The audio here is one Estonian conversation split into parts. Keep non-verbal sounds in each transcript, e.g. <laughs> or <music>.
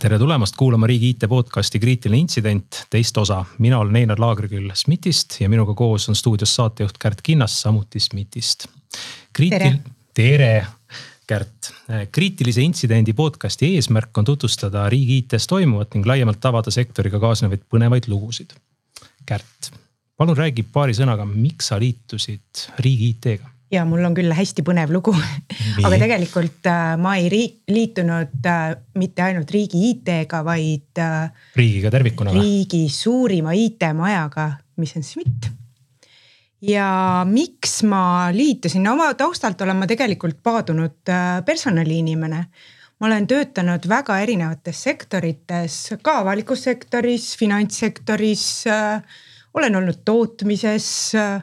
tere tulemast kuulama Riigi IT podcasti Kriitiline intsident, teist osa. mina olen Einar Laagriküll SMIT-ist ja minuga koos on stuudios saatejuht Kärt Kinnas, samuti SMIT-ist. tere, tere, Kärt. kriitilise intsidendi podcasti eesmärk on tutvustada riigi IT-s toimuvat ning laiemalt avada sektoriga kaasnevaid põnevaid lugusid. Kärt, palun räägi paari sõnaga, miks sa liitusid riigi IT-ga? ja mul on küll hästi põnev lugu aga tegelikult äh, ma ei liitunud äh, mitte ainult riigi IT-ga, vaid äh,. riigiga tervikuna või? riigi suurima IT-majaga, mis on SMIT. ja miks ma liitusin, no oma taustalt olen ma tegelikult paadunud äh, personaliinimene ma olen töötanud väga erinevates sektorites, ka avalikus sektoris, finantssektoris äh,. Olen olnud tootmises äh,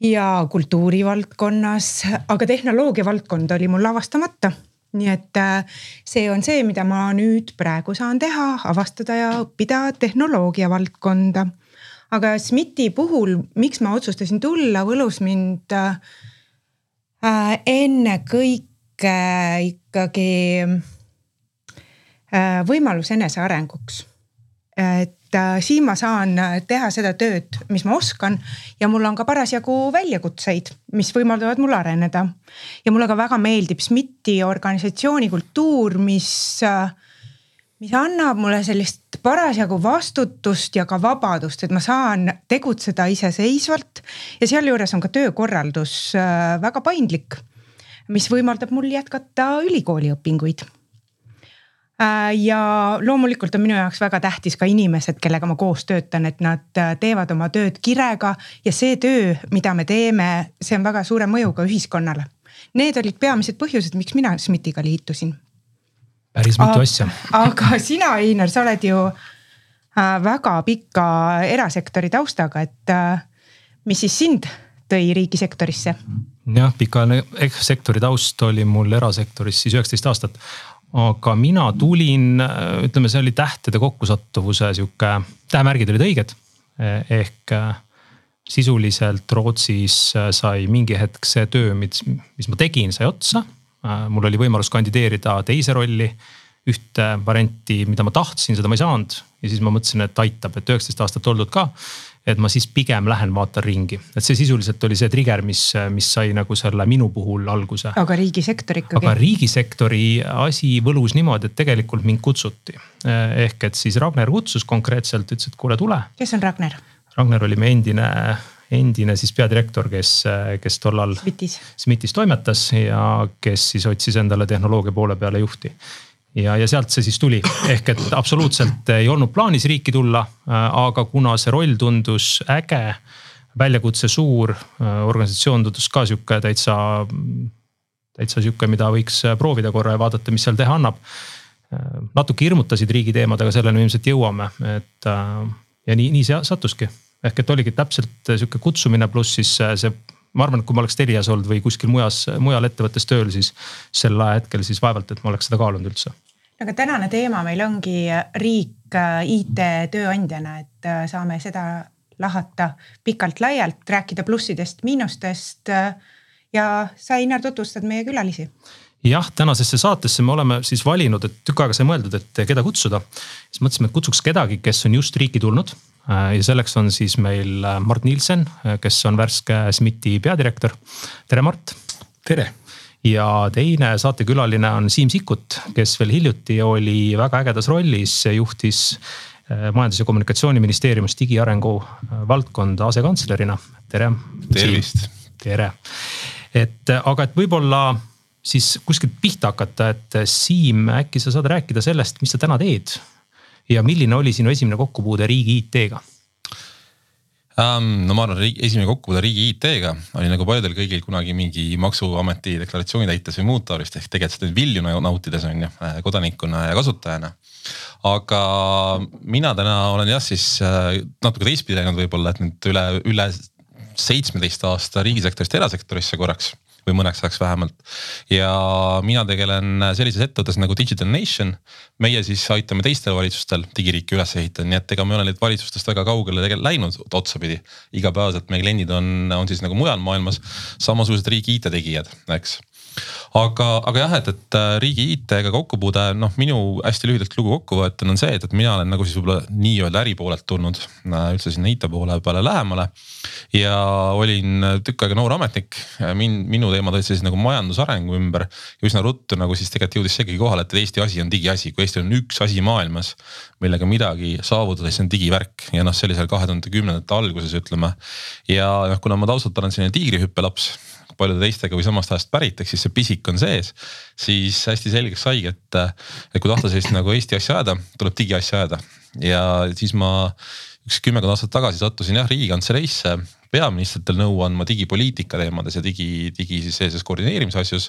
ja kultuurivaldkonnas, aga tehnoloogia valdkond oli mul avastamata. nii et äh, see on see, mida ma nüüd praegu saan teha, avastada ja õppida tehnoloogia valdkonda. aga SMIT-i puhul, miks ma otsustasin tulla, võlus mind äh, ennekõike ikkagi äh, võimalus enesearenguks. et Äh, siin ma saan äh, teha seda tööd, mis ma oskan ja mul on ka parasjagu väljakutseid, mis võimaldavad mul areneda. ja mulle ka väga meeldib SMIT-i organisatsiooni kultuur, mis, äh, mis annab mulle sellist parasjagu vastutust ja ka vabadust, et ma saan tegutseda iseseisvalt. ja sealjuures on ka töökorraldus väga paindlik, mis võimaldab mul jätkata ülikooli õpinguid Äh, ja loomulikult on minu jaoks väga tähtis ka inimesed, kellega ma koos töötan, et nad äh, teevad oma tööd kirega ja see töö, mida me teeme, see on väga suure mõjuga ühiskonnale. Need olid peamised põhjused, miks mina SMIT-iga liitusin. päris mitu asja. <laughs> aga sina, Einar, sa oled ju äh, väga pika erasektori taustaga, et mis siis sind tõi riigisektorisse? jah, pikaajaline sektori taust oli mul erasektoris siis üheksateist aastat aga mina tulin, ütleme, see oli tähtede kokkusattuvuse sihuke, tähemärgid olid õiged. ehk sisuliselt Rootsis sai mingi hetk see töö, mis, mis ma tegin, sai otsa. mul oli võimalus kandideerida teise rolli, ühte varianti, mida ma tahtsin, seda ma ei saanud ja siis ma mõtlesin, et aitab, et üheksateist aastat oldud ka et ma siis pigem lähen vaatan ringi, et see sisuliselt oli see trigger, mis, mis sai nagu selle minu puhul alguse. aga riigisektor ikkagi? aga riigisektori asi võlus niimoodi, et tegelikult mind kutsuti. ehk et siis Ragnar kutsus konkreetselt, ütles, et kuule, tule. kes on Ragnar? Ragnar oli meie endine, endine siis peadirektor, kes, kes tollal SMIT-is. Toimetas ja kes siis otsis endale tehnoloogia poole peale juhti ja, ja sealt see siis tuli, ehk et absoluutselt ei olnud plaanis riiki tulla, äh, aga kuna see roll tundus äge, väljakutse suur, äh, organisatsioon tundus ka sihuke täitsa, täitsa sihuke, mida võiks proovida korra ja vaadata, mis seal teha annab. Äh, natuke hirmutasid riigi teemad, aga selleni ilmselt jõuame, et ja nii, nii see sattuski. ehk et oligi täpselt sihuke kutsumine, pluss siis see ma arvan, et kui ma oleks Telias olnud või kuskil mujas, mujal ettevõttes tööl, siis sel ajahetkel siis vaevalt, et ma oleks seda kaalunud üldse aga tänane teema meil ongi riik äh, IT-tööandjana, et äh, saame seda lahata pikalt-laialt, rääkida plussidest-miinustest. Äh, ja sa, Einar, tutvustad meie külalisi jah, tänasesse saatesse me oleme siis valinud, et tükk aega sai mõeldud, et keda kutsuda. siis mõtlesime, et kutsuks kedagi, kes on just riiki tulnud. ja selleks on siis meil Mart Nielsen, kes on värske SMIT-i peadirektor. tere, Mart. tere ja teine saatekülaline on Siim Sikkut, kes veel hiljuti oli väga ägedas rollis, juhtis äh, majandus- ja kommunikatsiooniministeeriumis digiarengu äh, valdkonda asekantslerina. tere. tervist. tere, et äh, aga, et võib-olla siis kuskilt pihta hakata, et Siim, äkki sa saad rääkida sellest, mis sa täna teed? ja milline oli sinu esimene kokkupuude riigi IT-ga um,? no ma arvan, esimene kokkupuude riigi IT-ga oli nagu paljudel kõigil kunagi mingi maksuameti deklaratsiooni täites või muud taolist ehk tegelikult seda vilju nautides on ju äh, kodanikuna ja kasutajana. aga mina täna olen jah, siis äh, natuke teistpidi läinud võib-olla, et nüüd üle, üle seitsmeteist aasta riigisektorist erasektorisse korraks või mõneks ajaks vähemalt. ja mina tegelen sellises ettevõttes nagu Digital Nation. meie siis aitame teistel valitsustel digiriiki üles ehitada, nii et ega me ei ole neid valitsustest väga kaugele tegelikult läinud otsapidi. igapäevaselt meie kliendid on, on siis nagu mujal maailmas samasugused riigi IT-tegijad, eks aga, aga jah, et, et äh, riigi IT-ga kokkupuude, noh, minu hästi lühidalt lugu kokkuvõetena on see, et, et mina olen nagu siis võib-olla nii-öelda äripoolelt tulnud äh, üldse sinna IT poole peale lähemale. ja olin tükk aega noor ametnik, min-, minu teemad olid siis nagu majandusarengu ümber. ja üsna ruttu nagu siis tegelikult jõudis seegi kohale, et Eesti asi on digiasi, kui Eestil on üks asi maailmas, millega midagi saavutada, siis see on digivärk ja noh, see oli seal kahe tuhande kümnendate alguses, ütleme. ja noh, kuna ma taustalt olen selline tiigrihüppelaps paljude teistega või samast ajast pärit, ehk siis see pisik on sees. siis hästi selgeks saigi, et, et kui tahta sellist nagu Eesti asja ajada, tuleb digiasja ajada ja siis ma üks kümmekond aastat tagasi sattusin jah riigikantseleisse peaministritel nõu andma digipoliitika teemades ja digi, digi siis sellises koordineerimise asjus.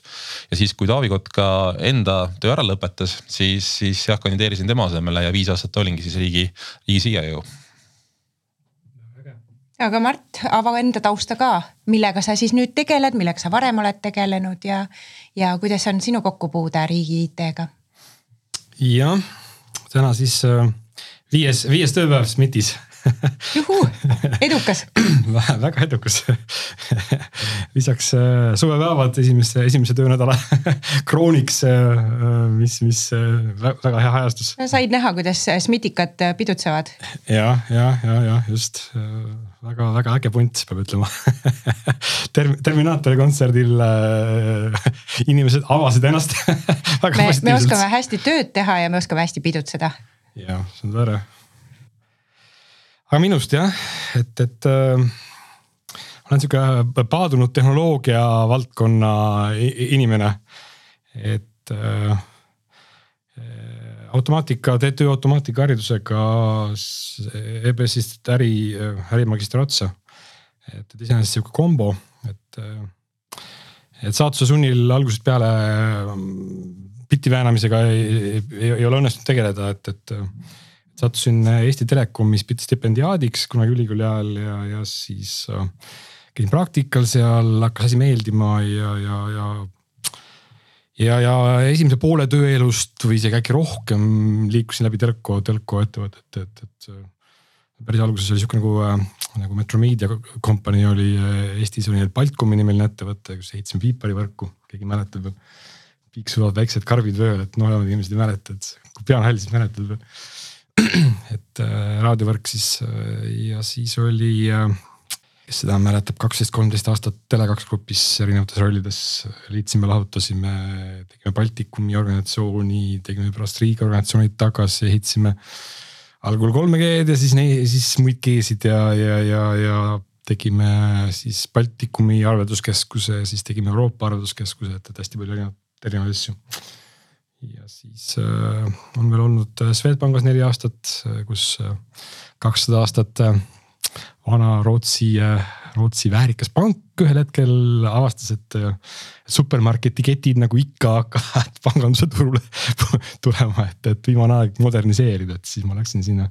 ja siis, kui Taavi Kotka enda töö ära lõpetas, siis, siis jah kandideerisin tema asemele ja viis aastat olingi siis riigi, riigi CIO aga Mart, ava enda tausta ka, millega sa siis nüüd tegeled, millega sa varem oled tegelenud ja, ja kuidas on sinu kokkupuude riigi IT-ga? jah, täna siis äh, viies, viies tööpäev SMIT-is juhuu, edukas <clears throat> väga edukas <laughs> lisaks äh, suvepäevad esimese, esimese töönädala <laughs> krooniks, äh, mis, mis äh, väga hea ajastus. said näha, kuidas SMIT-ikad pidutsevad? ja, ja, ja, ja just väga-väga äge punt, peab ütlema <laughs> Term-, Terminaatori kontserdil äh, inimesed avasid ennast väga me, me oskame hästi tööd teha ja me oskame hästi pidutseda. jah, see on tore aga minust jah, et, et äh, olen sihuke paadunud tehnoloogia valdkonna inimene. et äh, automaatika, TTÜ automaatika haridusega EBS-ist äri, ärimagistri otsa. et, et iseenesest sihuke kombo, et, et saatuse sunnil algusest peale bitti väänamisega ei, ei, ei ole õnnestunud tegeleda, et, et sattusin äh, Eesti Telekomis stipendiaadiks kunagi ülikooli ajal ja, ja siis äh, käisin praktikal seal, hakkas asi meeldima ja, ja, ja. ja, ja esimese poole tööelust või isegi äkki rohkem liikusin läbi telko, telko ettevõtet, et, et, et. päris alguses oli sihuke nagu, äh, nagu Metromedia Company oli Eestis oli neil Baltcomi nimeline ettevõte, kus ehitasime piiparivõrku, keegi mäletab veel. piiksuvad väiksed karbid vööl, et nooremad inimesed ei mäleta, et kui pean hääl, siis mäletad veel <clears throat> et äh, raadiovärk siis äh, ja siis oli äh,, kes seda mäletab, kaksteist, kolmteist aastat Tele2 grupis erinevates rollides liitsime, lahutasime, tegime Baltikumi organisatsiooni, tegime pärast riigiorganisatsioonid tagasi, ehitasime algul 3G-d ja siis, siis muid G-sid ja, ja, ja, ja tegime siis Baltikumi arvelduskeskuse, siis tegime Euroopa arvelduskeskuse, et, et hästi palju erinevaid, erinevaid asju ja siis äh, on veel olnud äh, Swedbankis neli aastat, äh, kus kakssada aastat vana Rootsi, Rootsi väärikas pank ühel hetkel avastas, et supermarketi ketid nagu ikka hakkavad <laughs> panganduse turule <laughs> tulema, et, et viimane aeg moderniseerida, et siis ma läksin sinna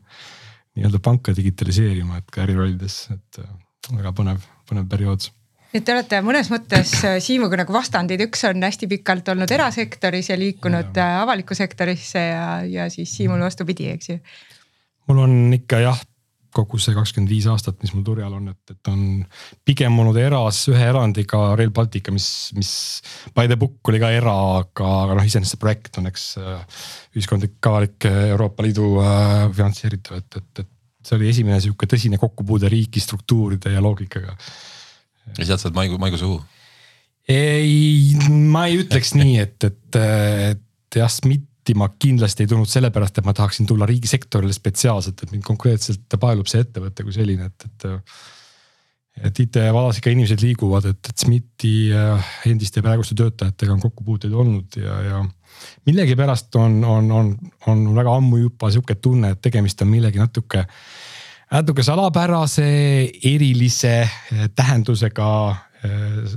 nii-öelda panka digitaliseerima, et ka ärirollides, et väga põnev, põnev periood et te olete mõnes mõttes äh, Siimuga nagu vastandid, üks on hästi pikalt olnud erasektoris ja liikunud ja. Äh, avalikku sektorisse ja, ja siis Siimul vastupidi, eks ju. mul on ikka jah, kogu see kakskümmend viis aastat, mis mul turjal on, et, et on pigem olnud eras ühe erandiga Rail Baltica, mis, mis by the book oli ka era, aga, aga noh, iseenesest see projekt on, eks äh, ühiskondlik avalik Euroopa Liidu äh, finantseeritav, et, et, et see oli esimene sihuke tõsine kokkupuude riigi struktuuride ja loogikaga ja sealt saad maigu, maigu suhu? ei, ma ei ütleks nii, et, et, et jah, SMIT-i ma kindlasti ei tulnud sellepärast, et ma tahaksin tulla riigisektorile spetsiaalselt, et mind konkreetselt paelub see ettevõte kui selline, et, et. et IT-vallas ikka inimesed liiguvad, et, et SMIT-i äh, endiste praeguste töötajatega on kokkupuuteid olnud ja, ja millegipärast on, on, on, on väga ammu juba sihuke tunne, et tegemist on millegi natuke natuke salapärase, erilise eh, tähendusega eh,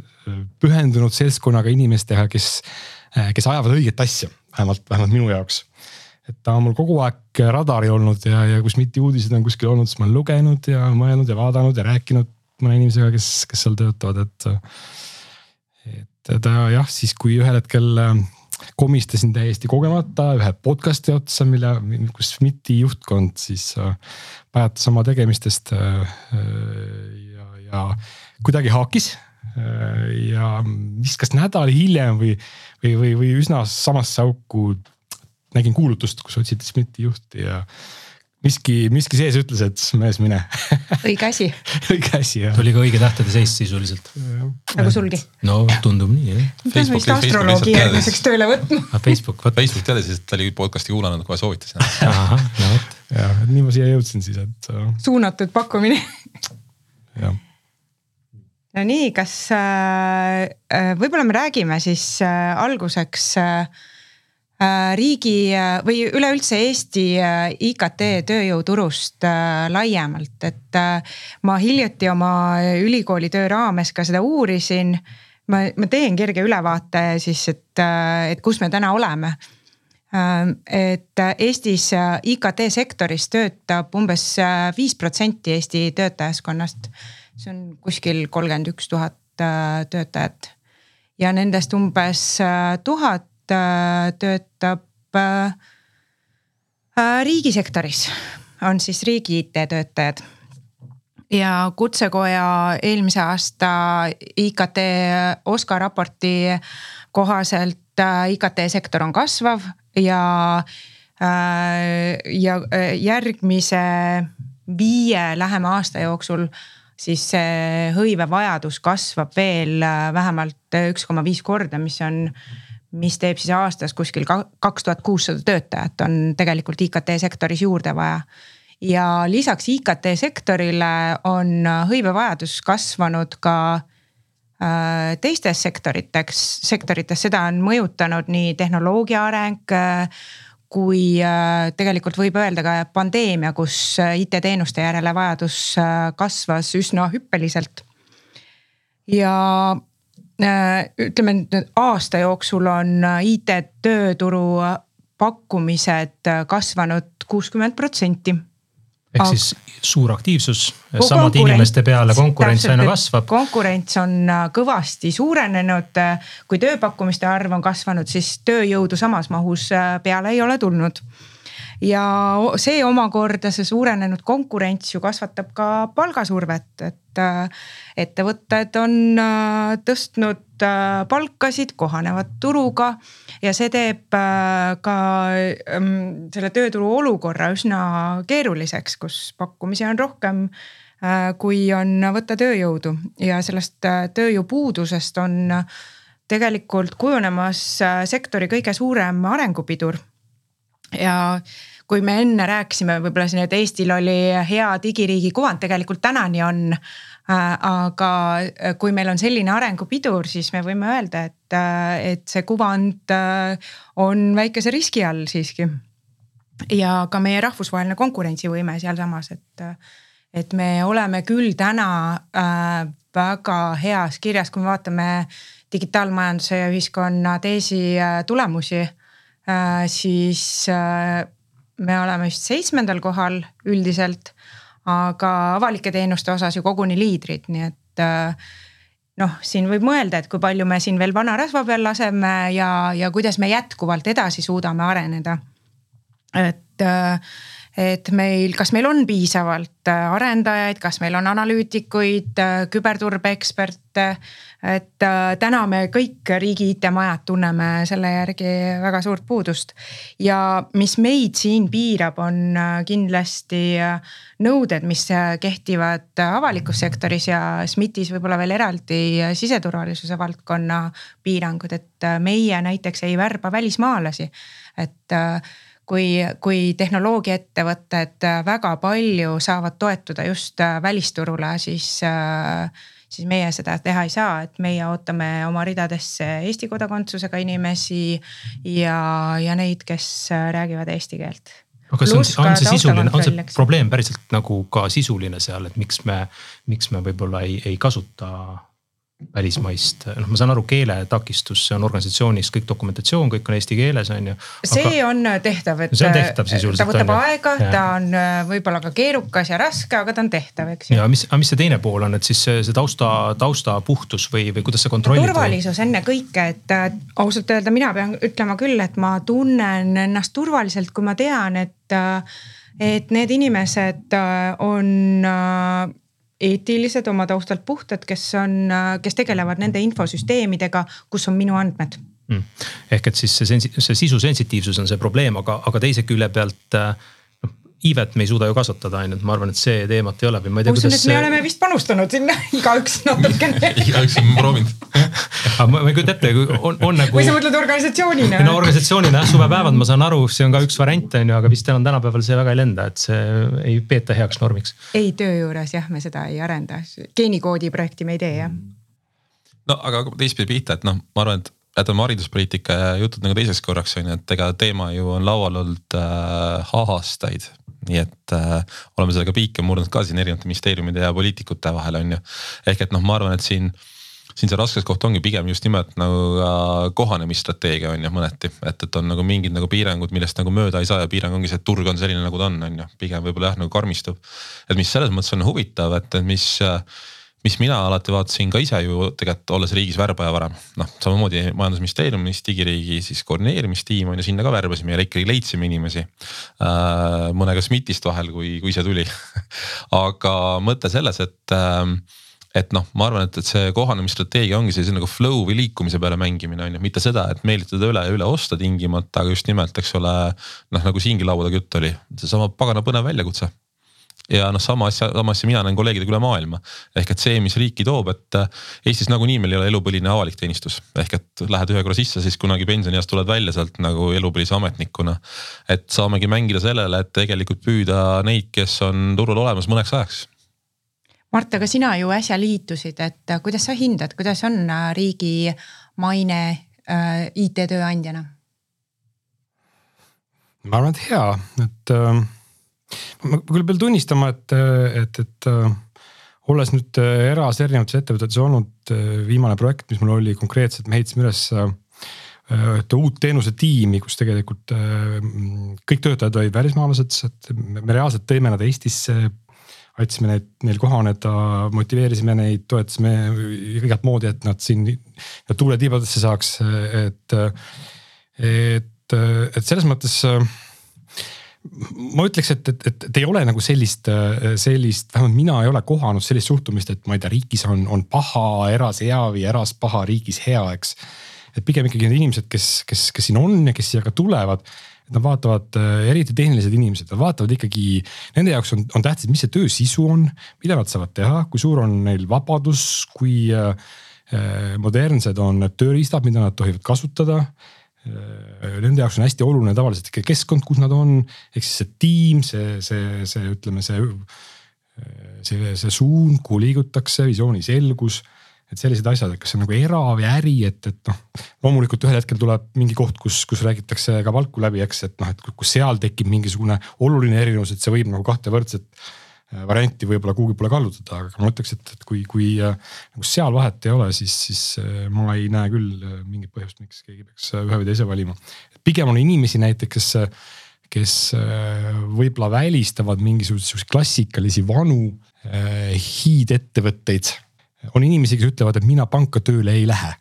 pühendunud seltskonnaga inimestega, kes, eh, kes ajavad õiget asja, vähemalt, vähemalt minu jaoks. et ta on mul kogu aeg radaril olnud ja, ja kus mitte uudised on kuskil olnud, siis ma olen lugenud ja mõelnud ja vaadanud ja rääkinud mõne inimesega, kes, kes seal töötavad, et. et ta jah, siis kui ühel hetkel äh, komistasin täiesti kogemata ühe podcast'i otsa, mille, kus SMIT-i juhtkond siis äh, pajatas oma tegemistest ja, ja kuidagi haakis ja viskas nädal hiljem või, või, või, või üsna samasse auku nägin kuulutust, kus otsiti SMIT-i juhti ja miski, miski sees ütles, et mees, mine õige asi <laughs> õige asi jah. tuli ka õige tähtede seis sisuliselt. nagu sulgi. no tundub nii jah. pead vist astroloogi järgmiseks tööle võtma. Ah, Facebook, vot. Facebook teadis, et ta oli podcast'i kuulanud, kohe soovitas. <laughs> ahah, no vot. jah, et nii ma siia jõudsin siis, et. suunatud pakkumine. jah no nii, kas äh, äh, võib-olla me räägime siis äh, alguseks äh, Äh, riigi äh, või üleüldse Eesti äh, IKT tööjõuturust laiemalt, et ma hiljuti oma ülikooli töö raames ka seda uurisin. ma, ma teen kerge ülevaate siis, et, et kus me täna oleme. et Eestis IKT sektoris töötab umbes viis protsenti Eesti töötajaskonnast. see on kuskil kolmkümmend üks tuhat töötajat ja nendest umbes tuhat Äh, töötab äh, äh, riigisektoris, on siis riigi IT-töötajad. Ja Kutsekoja eelmise aasta IKT OSKA raporti kohaselt IKT sektor on kasvav ja, ja järgmise viie lähema aasta jooksul siis see hõivevajadus kasvab veel vähemalt üks koma viis korda, mis on mis teeb siis aastas kuskil kaks tuhat kuussada töötajat on tegelikult IKT sektoris juurde vaja. ja lisaks IKT sektorile on hõivevajadus kasvanud ka äh, teistes sektoriteks, sektorites, seda on mõjutanud nii tehnoloogia areng äh, kui äh, tegelikult võib öelda ka pandeemia, kus IT-teenuste järele vajadus kasvas üsna hüppeliselt. ja ütleme nüüd aasta jooksul on äh, IT-tööturu pakkumised äh, kasvanud kuuskümmend protsenti ehk Aga... siis suur aktiivsus samade inimeste peale, konkurents aina kasvab. konkurents on kõvasti suurenenud, kui tööpakkumiste arv on kasvanud, siis tööjõudu samas mahus peale ei ole tulnud ja see omakorda, see suurenenud konkurents ju kasvatab ka palgasurvet, et äh, ettevõtted on äh, tõstnud äh, palkasid, kohanevad turuga ja see teeb ka ähm, selle tööturu olukorra üsna keeruliseks, kus pakkumisi on rohkem kui on võtta tööjõudu. Ja sellest tööjõupuudusest on tegelikult kujunemas sektori kõige suurem arengupidur ja kui me enne rääkisime võib-olla siin, et Eestil oli hea digiriigi kuvand, tegelikult tänani on. Äh, aga kui meil on selline arengupidur, siis me võime öelda, et, äh, et see kuvand äh, on väikese riski all siiski. ja ka meie rahvusvaheline konkurentsivõime sealsamas, et, et me oleme küll täna väga heas kirjas, kui me vaatame digitaalmajanduse ja ühiskonna teesi tulemusi Äh, siis äh, me oleme vist seitsmendal kohal üldiselt, aga avalike teenuste osas ju koguni liidrid, nii et äh, noh, siin võib mõelda, et kui palju me siin veel vana rasva peal laseme ja, ja kuidas me jätkuvalt edasi suudame areneda. et, et meil, kas meil on piisavalt arendajaid, kas meil on analüütikuid, küberturbeeksperte et äh, täna me kõik riigi IT-majad tunneme selle järgi väga suurt puudust. ja mis meid siin piirab, on äh, kindlasti äh, nõuded, mis kehtivad avalikus sektoris ja SMIT-is võib-olla veel eraldi siseturvalisuse valdkonna piirangud, et meie näiteks ei värba välismaalasi. et kui, kui tehnoloogiaettevõtted väga palju saavad toetuda just välisturule, siis äh, siis meie seda teha ei saa, et meie ootame oma ridadesse Eesti kodakondsusega inimesi ja, ja neid, kes räägivad eesti keelt. Aga kas on, on see sisuline, on see probleem päriselt nagu ka sisuline seal, et miks me, miks me võib-olla ei, ei kasuta välismaist, noh, ma saan aru, keeletakistus, see on organisatsioonis kõik dokumentatsioon, kõik on eesti keeles, on ju. see on tehtav, et. see on tehtav sisuliselt. ta võtab on, aega, ta on äh, võib-olla ka keerukas ja raske, aga ta on tehtav, eks ju. ja mis, aga mis see teine pool on, et siis see, see tausta, tausta puhtus või, või kuidas sa kontrollid? turvalisus ennekõike, et äh, ausalt öelda, mina pean ütlema küll, et ma tunnen ennast turvaliselt, kui ma tean, et, äh, et need inimesed on eetilised, oma taustalt puhtad, kes on, kes tegelevad nende infosüsteemidega, kus on minu andmed. Mm.. ehk et siis see, see sisu sensitiivsus on see probleem, aga, aga teise külje pealt äh, iivet me ei suuda ju kasvatada, on ju, et ma arvan, et see teemat ei ole või ma ei tea. ma usun, et me oleme vist panustanud sinna <laughs> igaüks natukene <laughs> igaüks on proovinud <laughs> aga ma, ma ei kujuta ette, on, on nagu. või sa mõtled organisatsioonina? no organisatsioonina jah, suvepäevad, ma saan aru, see on ka üks variant, on ju, aga vist enam tänapäeval see väga ei lenda, et see ei peeta heaks normiks. ei, töö juures jah, me seda ei arenda, geenikoodi projekti me ei tee jah. no aga teistpidi pihta, et noh, ma arvan, et jätame hariduspoliitika jutud nagu teiseks korraks on ju, et ega teema ju on laual olnud äh, aastaid nii et äh, oleme sellega piike murdnud ka siin erinevate ministeeriumide ja poliitikute vahel on ju. ehk et noh, ma arvan, et siin, siin see raskes koht ongi pigem just nimelt nagu äh, kohanemisstrateegia on ju mõneti, et, et on nagu mingid nagu piirangud, millest nagu mööda ei saa ja piirang ongi see, et turg on selline, nagu ta on, on ju, pigem võib-olla jah nagu karmistub. et mis selles mõttes on huvitav, et mis äh, mis mina alati vaatasin ka ise ju tegelikult olles riigis värbaja varem, noh samamoodi majandusministeeriumis digiriigi siis koordineerimistiim on ju, sinna ka värbasime ja ikkagi leidsime inimesi äh,. mõnega SMIT-ist vahel, kui, kui ise tuli <laughs> aga mõte selles, et äh, et noh, ma arvan, et, et see kohanemisstrateegia ongi sellise nagu flow või liikumise peale mängimine on ju, mitte seda, et meelitada üle ja üle osta tingimata, aga just nimelt, eks ole. noh, nagu siingi laua taga jutt oli, seesama pagana põnev väljakutse ja noh, sama asja, sama asja mina näen kolleegidega üle maailma. ehk et see, mis riiki toob, et äh, Eestis nagunii meil ei ole elupõline avalik teenistus. ehk et lähed ühe korra sisse, siis kunagi pensionieas tuled välja sealt nagu elupõlise ametnikuna. et saamegi mängida sellele, et tegelikult püüda neid, kes on turul olemas mõneks ajaks. Mart, aga sina ju äsja liitusid, et äh, kuidas sa hindad, kuidas on äh, riigi maine äh, IT-tööandjana? ma arvan, et hea, et äh ma küll pean tunnistama, et, et, et äh, olles nüüd äh, eras erinevates ettevõtetes olnud, äh, viimane projekt, mis mul oli konkreetselt, me ehitasime üles ühte uut teenusetiimi, kus tegelikult kõik töötajad olid välismaalased, et me reaalselt tõime nad Eestisse aitasime neid, neil kohaneda, motiveerisime neid, toetasime igat moodi, et nad siin tuule tiibadesse saaks, et, et, et selles mõttes ma ütleks, et, et, et, et ei ole nagu sellist, sellist, vähemalt mina ei ole kohanud sellist suhtumist, et ma ei tea, riigis on, on paha, eras hea või eras paha, riigis hea, eks. et pigem ikkagi need inimesed, kes, kes, kes siin on ja kes siia ka tulevad. et nad vaatavad, eriti tehnilised inimesed, nad vaatavad ikkagi, nende jaoks on, on tähtis, mis see töö sisu on, mida nad saavad teha, kui suur on neil vabadus, kui äh, modernsed on need tööriistad, mida nad tohivad kasutada Äh, nende jaoks on hästi oluline tavaliselt ikka keskkond, kus nad on, ehk siis see tiim, see, see, see ütleme, see, see, see suund, kuhu liigutakse, visiooni selgus. et sellised asjad, et kas see on nagu era või äri, et, et noh, loomulikult ühel hetkel tuleb mingi koht, kus, kus räägitakse ka palku läbi, eks, et noh, et kus seal tekib mingisugune oluline erinevus, et see võib nagu kahte võrdset Äh, varianti võib-olla kuhugi poole kallutada, aga ma ütleks, et, et kui, kui äh, nagu seal vahet ei ole, siis, siis äh, ma ei näe küll mingit põhjust, miks keegi peaks ühe või teise valima. pigem on inimesi näiteks, kes, kes võib-olla välistavad mingisuguseid klassikalisi vanu hiidettevõtteid. on inimesi, kes ütlevad, et mina panka tööle ei lähe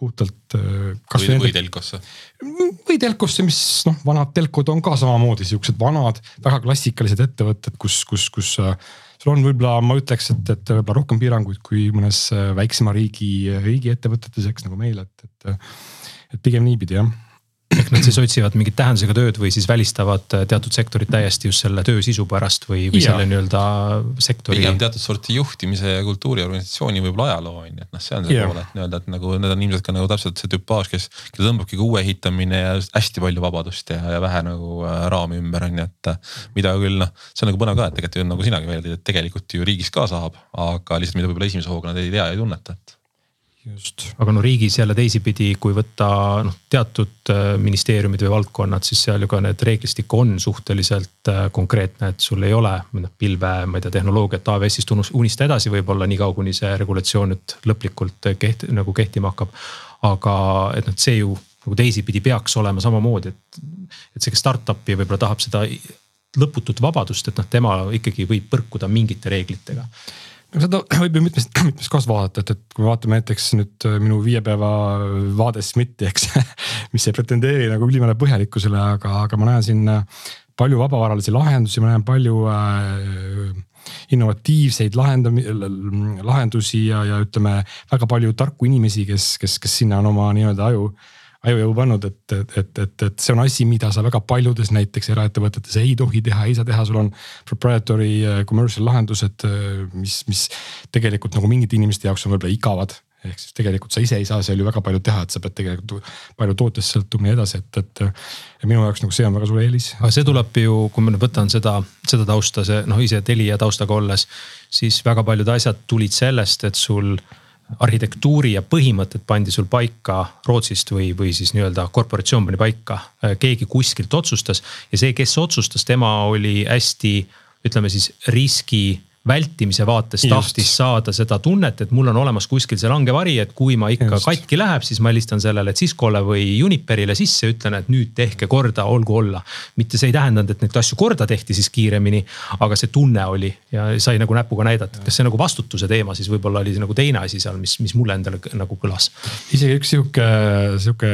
puhtalt. Äh, või, või telkosse. Telkosse, mis noh, vanad telkod on ka samamoodi siuksed vanad, väga klassikalised ettevõtted, kus, kus, kus äh, sul on võib-olla, ma ütleks, et, et võib-olla rohkem piiranguid kui mõnes äh, väiksema riigi, riigiettevõtetes, eks nagu meil, et, et, et pigem niipidi jah ehk nad siis otsivad mingit tähendusega tööd või siis välistavad äh, teatud sektorit täiesti just selle töö sisu pärast või, või ja. selle nii-öelda sektori. pigem teatud sorti juhtimise ja kultuuri organisatsiooni võib-olla ajaloo on ju, et noh, see on see pool, et nii-öelda, et nagu need on ilmselt ka nagu täpselt see tüpaaž, kes, kes tõmbabki ka uue ehitamine ja hästi palju vabadust ja, ja vähe nagu äh, raami ümber on ju, et. Äh, mida küll noh, see on nagu põnev ka, et tegelikult nagu sinagi välja tõid, et tegelikult ju riigis ka saab, aga lihtsalt mida võib-olla esimese hooga nad ei tea ja ei tunneta, et just. aga no riigis jälle teisipidi, kui võtta noh, teatud äh, ministeeriumid või valdkonnad, siis seal ju ka need reeglistik on suhteliselt äh, konkreetne, et sul ei ole noh pilve, ma ei tea, tehnoloogiat AWS-ist unista edasi võib-olla niikaua, kuni see regulatsioon nüüd lõplikult keht-, nagu kehtima hakkab. aga et noh, see ju nagu teisipidi peaks olema samamoodi, et, et see, kes startup'i võib-olla tahab seda lõputut vabadust, et noh, tema ikkagi võib põrkuda mingite reeglitega seda võib ju mitmest, mitmest kohast vaadata, et, et kui me vaatame näiteks nüüd äh, minu viie päeva vaade SMIT-i, eks <laughs> mis ei pretendeeri nagu ülimale põhjalikkusele, aga, aga ma näen siin äh, palju vabavaralisi lahendusi, ma näen palju äh, innovatiivseid lahendami-, lahendusi ja, ja ütleme väga palju tarku inimesi, kes, kes, kes sinna on oma nii-öelda aju ajujõu pannud, et, et, et, et, see on asi, mida sa väga paljudes näiteks eraettevõtetes ei tohi teha, ei saa teha, sul on proprietary äh, commercial lahendused, äh, mis, mis tegelikult nagu mingite inimeste jaoks on võib-olla igavad ehk siis tegelikult sa ise ei saa seal ju väga palju teha, et sa pead tegelikult palju tootest sõltuma ja nii edasi, et, et. minu jaoks nagu see on väga suur eelis. aga see tuleb ju, kui ma nüüd võtan seda, seda tausta, see noh, ise Telia taustaga olles, siis väga paljud asjad tulid sellest, et sul arhitektuuri ja põhimõtted pandi sul paika Rootsist või, või siis nii-öelda korporatsioon pani paika. keegi kuskilt otsustas ja see, kes otsustas, tema oli hästi, ütleme siis riski vältimise vaates Just. tahtis saada seda tunnet, et mul on olemas kuskil see langevari, et kui ma ikka Just. katki läheb, siis ma helistan sellele Ciscole või Uniperile sisse, ütlen, et nüüd tehke korda, olgu olla. mitte see ei tähendanud, et neid asju korda tehti siis kiiremini, aga see tunne oli ja sai nagu näpuga näidata, et kas see nagu vastutuse teema siis võib-olla oli nagu teine asi seal, mis, mis mulle endale nagu kõlas. isegi üks sihuke, sihuke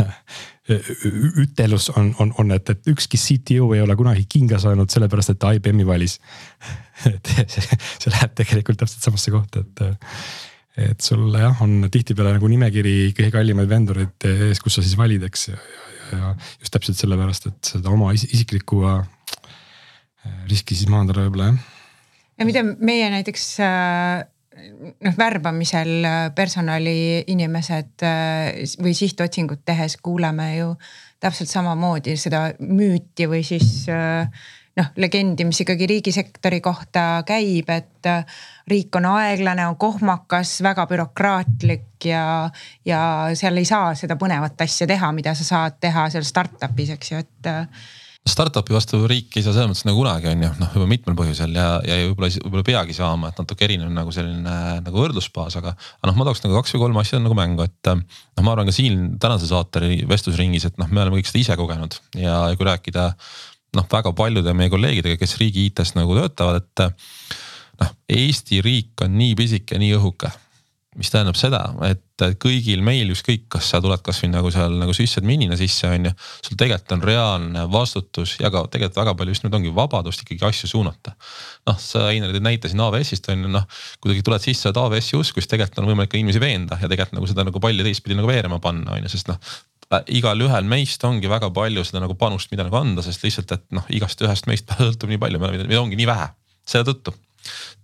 <laughs> ütelus on, on, on, et, et ükski CTO ei ole kunagi kinga saanud sellepärast, et ta IBM-i valis <laughs> et see, see läheb tegelikult täpselt samasse kohta, et, et sul jah, on tihtipeale nagu nimekiri kõige kallimaid vendoreid ees, kus sa siis valid, eks. Ja, ja, ja just täpselt sellepärast, et seda oma isiklikku äh, riski siis maandada võib-olla jah. ja mida meie näiteks äh, noh värbamisel äh, personaliinimesed või sihtotsingut tehes kuuleme ju täpselt samamoodi seda müüti või siis äh, noh legendi, mis ikkagi riigisektori kohta käib, et äh, riik on aeglane, on kohmakas, väga bürokraatlik ja, ja seal ei saa seda põnevat asja teha, mida sa saad teha seal startup'is, eks ju, et äh, Startup'i vastu riik ei saa selles mõttes nagu kunagi on ju, noh juba mitmel põhjusel ja, ja võib-olla, võib-olla peagi saama, et natuke erinev nagu selline nagu võrdlusbaas, aga. aga noh, ma tooks nagu kaks või kolm asja nagu mängu, et noh, ma arvan ka siin tänase saate vestlusringis, et noh, me oleme kõik seda ise kogenud ja kui rääkida noh, väga paljude meie kolleegidega, kes riigi IT-s nagu töötavad, et noh, Eesti riik on nii pisike, nii õhuke. Mis tähendab seda, et kõigil meil ükskõik, kas sa tuled kasvõi nagu seal nagu sisseadminina sisse on ju. sul tegelikult on reaalne vastutus ja ka tegelikult väga palju just nüüd ongi vabadust ikkagi asju suunata. noh, sa Einar tõid näite siin AWS-ist on ju noh, kuidagi tuled sisse, et AWS-i usku, siis tegelikult on võimalik ka inimesi veenda ja tegelikult nagu seda nagu palli teistpidi nagu veerema panna on ju, sest noh Äh, igalühel meist ongi väga palju seda nagu panust, mida nagu anda, sest lihtsalt, et noh, igast ühest meist sõltub nii palju, meid ongi nii vähe, selle tõttu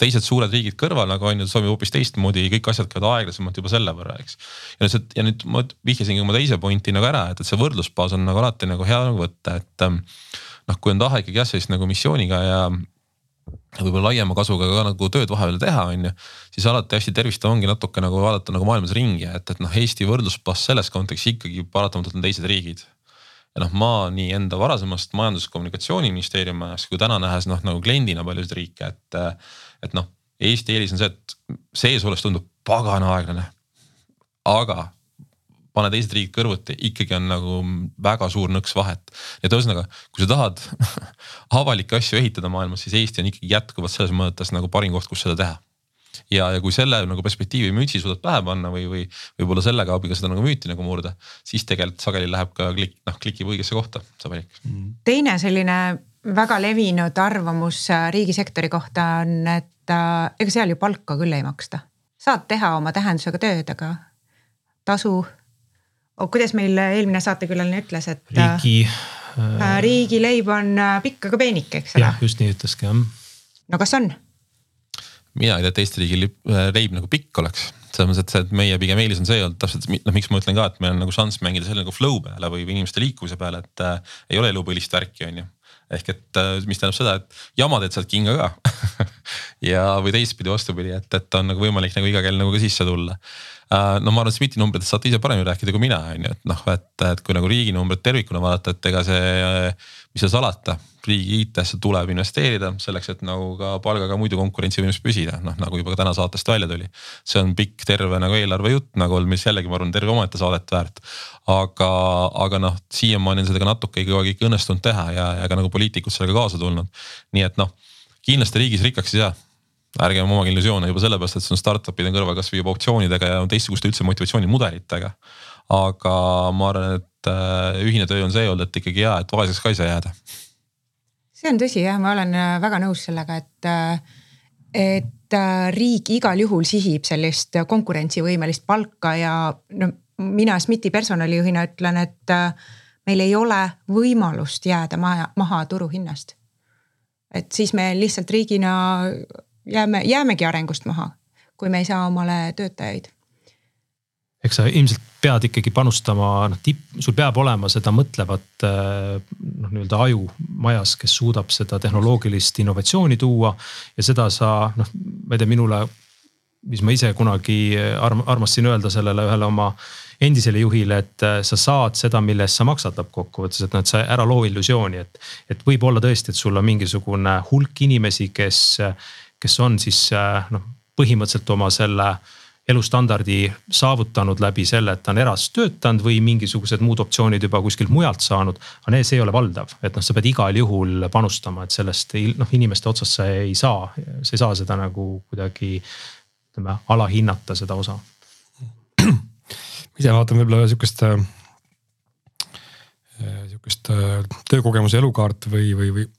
teised suured riigid kõrval nagu on ju, sobib hoopis teistmoodi, kõik asjad käivad aeglasemalt juba selle võrra, eks. ja nüüd, ja nüüd ma vihjasingi oma teise pointi nagu ära, et, et see võrdlusbaas on nagu alati nagu hea nagu võtta, et. Ähm, noh, kui on tahe ikkagi jah, sellist nagu missiooniga ja võib-olla laiema kasuga ka nagu tööd vahepeal teha, on ju. siis alati hästi tervistav ongi natuke nagu vaadata nagu maailmas ringi, et, et noh, Eesti võrdlusbaas selles kontekstis ikkagi paratamatult on teised riigid. Ja noh, ma nii enda varasemast majandus- ja kommunikatsiooniministeeriumi ajast kui täna nähes noh nagu kliendina paljusid riike, et. et noh, Eesti eelis on see, et sees olles tundub pagana aeglane. aga pane teised riigid kõrvuti, ikkagi on nagu väga suur nõks vahet. et ühesõnaga, kui sa tahad <laughs> avalikke asju ehitada maailmas, siis Eesti on ikkagi jätkuvalt selles mõttes nagu parim koht, kus seda teha ja, ja kui selle nagu perspektiivi mütsi suudad pähe panna või, või võib-olla sellega abiga seda nagu müüti nagu murda, siis tegelikult sageli läheb ka klikk, noh klikib õigesse kohta see valik. Mm. teine selline väga levinud arvamus äh, riigisektori kohta on, et äh, ega seal ju palka küll ei maksta. saad teha oma tähendusega tööd, aga tasu oh,. kuidas meil eelmine saatekülaline ütles, et. riigi äh,. äh riigileib on äh, pikk, aga peenike, eks ole. jah, just nii ütleski jah. no kas on? Mina ei tea, et Eesti riigi äh, leib nagu pikk oleks, selles mõttes, et see, et meie pigem eelis on see olnud täpselt, noh, miks ma ütlen ka, et meil on nagu šanss mängida selle nagu flow peale või inimeste liikuvuse peale, et äh, ei ole elupõlist värki, on ju. Ehk et mis tähendab seda, et jama teed sealt kinga ka. <laughs> Ja, või teistpidi vastupidi, et, et on nagu võimalik nagu iga kell nagu ka sisse tulla. No ma arvan, et SMIT-i numbritest saate ise paremini rääkida kui mina, on ju, et noh, et, et kui nagu riigi numbrit tervikuna vaadata, et ega see, mis seal salata riigi IT-sse tuleb investeerida selleks, et nagu ka palgaga muidu konkurentsivõimes püsida, noh nagu juba ka täna saatest välja tuli. see on pikk terve nagu eelarve jutt nagu mis jällegi ma arvan, terve omaette saadet väärt. aga, aga noh, siiamaani on seda ka natuke ikkagi ikka õnnestunud teha ja, ja ka nagu poliitikud sellega kaasa tulnud. nii et noh, kindlasti riigis rikkaks ei saa ärgem omage illusioone juba sellepärast, et see on startup'ide kõrval kasvõi juba optsioonidega ja teistsuguste üldse motivatsioonimudelitega. aga ma arvan, et äh, ühine töö on see olnud, et ikkagi hea, et vaeseks ka ei saa jääda see on tõsi jah, ma olen äh, väga nõus sellega, et, äh, et riik igal juhul sihib sellist konkurentsivõimelist palka ja no mina SMIT-i personalijuhina ütlen, et meil ei ole võimalust jääda maha, maha turuhinnast. et siis me lihtsalt riigina jääme, jäämegi arengust maha, kui me ei saa omale töötajaid eks sa ilmselt pead ikkagi panustama, noh tipp, sul peab olema seda mõtlevat äh, noh, nii-öelda aju majas, kes suudab seda tehnoloogilist innovatsiooni tuua. ja seda sa noh, ma ei tea, minule, mis ma ise kunagi arm, armastasin öelda sellele ühele oma endisele juhile, et äh, sa saad seda, mille eest sa maksad lõppkokkuvõttes, et noh, et sa ära loo illusiooni, et. et võib olla tõesti, et sul on mingisugune hulk inimesi, kes, kes on siis äh, noh, põhimõtteliselt oma selle elustandardi saavutanud läbi selle, et ta on eras töötanud või mingisugused muud optsioonid juba kuskilt mujalt saanud. aga see ei ole valdav, et noh, sa pead igal juhul panustama, et sellest noh, inimeste otsast sa ei saa, sa ei saa seda nagu kuidagi ütleme alahinnata seda osa. ise vaatan võib-olla sihukest äh, sihukest äh, töökogemuse elukaart või, või, või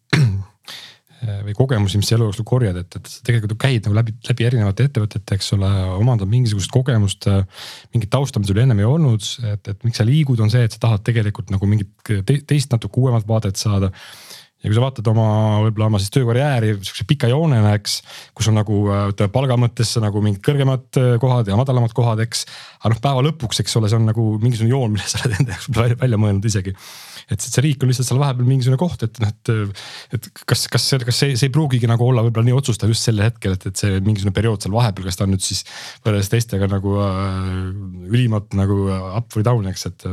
või kogemusi, mis elu jooksul korjad, et, et sa tegelikult käid nagu läbi, läbi erinevate ettevõtete, eks ole, omandad mingisugust kogemust. Äh, mingit tausta, mida sul ennem ei olnud, et, et miks sa liigud, on see, et sa tahad tegelikult nagu mingit teist natuke uuemat vaadet saada ja kui sa vaatad oma võib-olla oma siis töökarjääri sihukese pika joonena, eks. kus on nagu ütleme palga mõttes nagu mingid kõrgemad kohad ja madalamad kohad, eks. aga noh, päeva lõpuks, eks ole, see on nagu mingisugune joon, mille sa oled enda jaoks välja mõelnud isegi et see riik on lihtsalt seal vahepeal mingisugune koht, et noh, et, et kas, kas, kas see, see ei pruugigi nagu olla võib-olla nii otsustav just sel hetkel, et, et see mingisugune periood seal vahepeal, kas ta on nüüd siis võrreldes teistega nagu äh, ülimalt nagu up või down, eks, et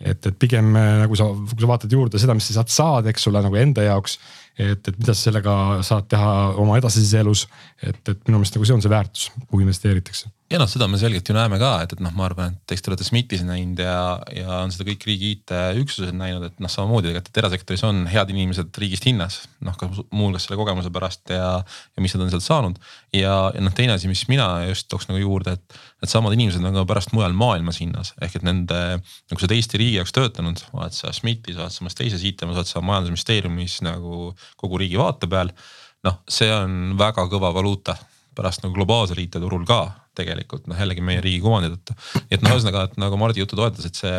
et, et pigem nagu sa, kui sa vaatad juurde seda, mis sa saad saada, eks ole, nagu enda jaoks. et, et mida sa sellega saad teha oma edasises elus, et, et minu meelest nagu see on see väärtus, kuhu investeeritakse ja noh, seda me selgelt ju näeme ka, et, et noh, ma arvan, et eks te olete SMIT-is näinud ja, ja on seda kõik riigi IT-üksused näinud, et noh, samamoodi tegelikult, et erasektoris on head inimesed riigist hinnas. noh, ka muuhulgas selle kogemuse pärast ja, ja mis nad on sealt saanud. ja, ja noh, teine asi, mis mina just tooks nagu juurde, et needsamad inimesed on ka pärast mujal maailmas hinnas. ehk et nende, nagu sa oled Eesti riigi jaoks töötanud, oled sa SMIT-is, oled sa mõnes teises IT-s, oled sa majandusministeeriumis nagu kogu riigi vaate peal. noh, see on väga kõva valuuta pärast nagu globaalsel IT-turul ka tegelikult noh, jällegi meie riigi kuvandi tõttu. et noh, ühesõnaga, et nagu Mardi juttu toetas, et see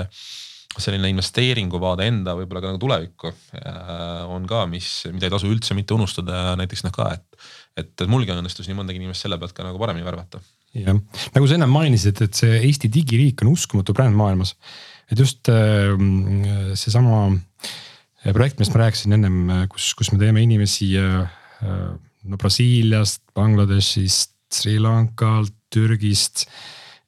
selline investeeringuvaade enda võib-olla ka nagu tulevikku äh, on ka, mis, mida ei tasu üldse mitte unustada näiteks noh ka, et, et mulgi õnnestus nii mõndagi inimest selle pealt ka nagu paremini värvata. jah, nagu sa ennem mainisid, et see Eesti digiriik on uskumatu bränd maailmas. et just äh, seesama projekt, millest ma rääkisin ennem, kus, kus me teeme inimesi no Brasiiliast, Bangladeshist, Sri Lankalt, Türgist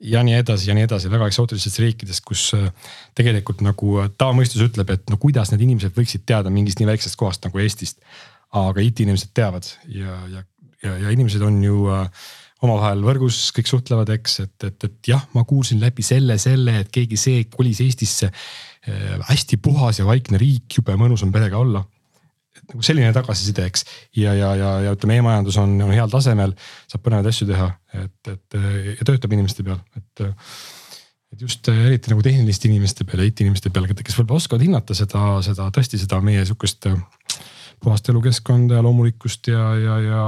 ja nii edasi ja nii edasi, väga eksootilistest riikidest, kus äh, tegelikult nagu äh, tavamõistus ütleb, et no kuidas need inimesed võiksid teada mingist nii väiksest kohast nagu Eestist. aga IT-inimesed teavad ja, ja, ja, ja inimesed on ju äh, omavahel võrgus, kõik suhtlevad, eks, et, et, et jah, ma kuulsin läbi selle, selle, et keegi see kolis Eestisse äh,. hästi puhas ja vaikne riik, jube mõnus on perega olla nagu selline tagasiside, eks. ja, ja, ja, ja ütleme e, e-majandus on, on heal tasemel, saab põnevaid asju teha, et, et ja töötab inimeste peal, et. et just eriti nagu tehniliste inimeste peal ja IT-inimeste peal, kes võib-olla oskavad hinnata seda, seda tõesti seda meie sihukest puhast elukeskkonda ja loomulikkust ja, ja, ja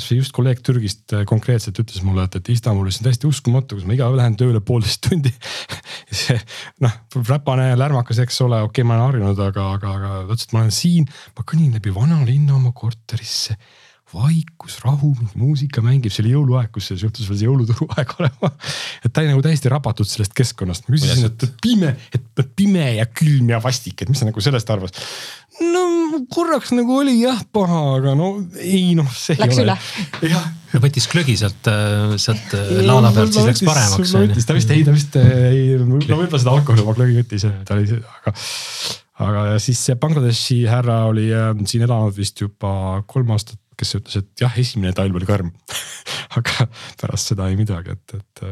kasvõi just kolleeg Türgist äh, konkreetselt ütles mulle, et, et Istanbulis on täiesti uskumatu, kus ma iga päev lähen tööle poolteist tundi. <laughs> See noh, räpane, lärmakas, eks ole, okei okay,, ma olen harjunud, aga, aga, aga ta ütles, et ma olen siin, ma kõnnin läbi vanalinna oma korterisse. Vaikus, rahu, mingi muusika mängib, see oli jõuluaeg, kus see juhtus veel see jõuluturu <laughs> aeg olema. et ta oli nagu täiesti rabatud sellest keskkonnast, ma küsisin, et pime, et pime ja külm ja vastik, et mis sa nagu sellest arvad no korraks nagu oli jah paha, aga no ei noh, see läks ei ole. jah. võttis klõgi sealt, äh, sealt äh, laada pealt, siis läks paremaks. ta vist ei, ta vist ei, no võib-olla seda alkoholi oma klõgi võttis, ta oli, aga. aga siis see Bangladeshi härra oli äh, siin elanud vist juba kolm aastat, kes ütles, et jah, esimene talv oli karm <laughs> aga pärast seda ei midagi, et, et.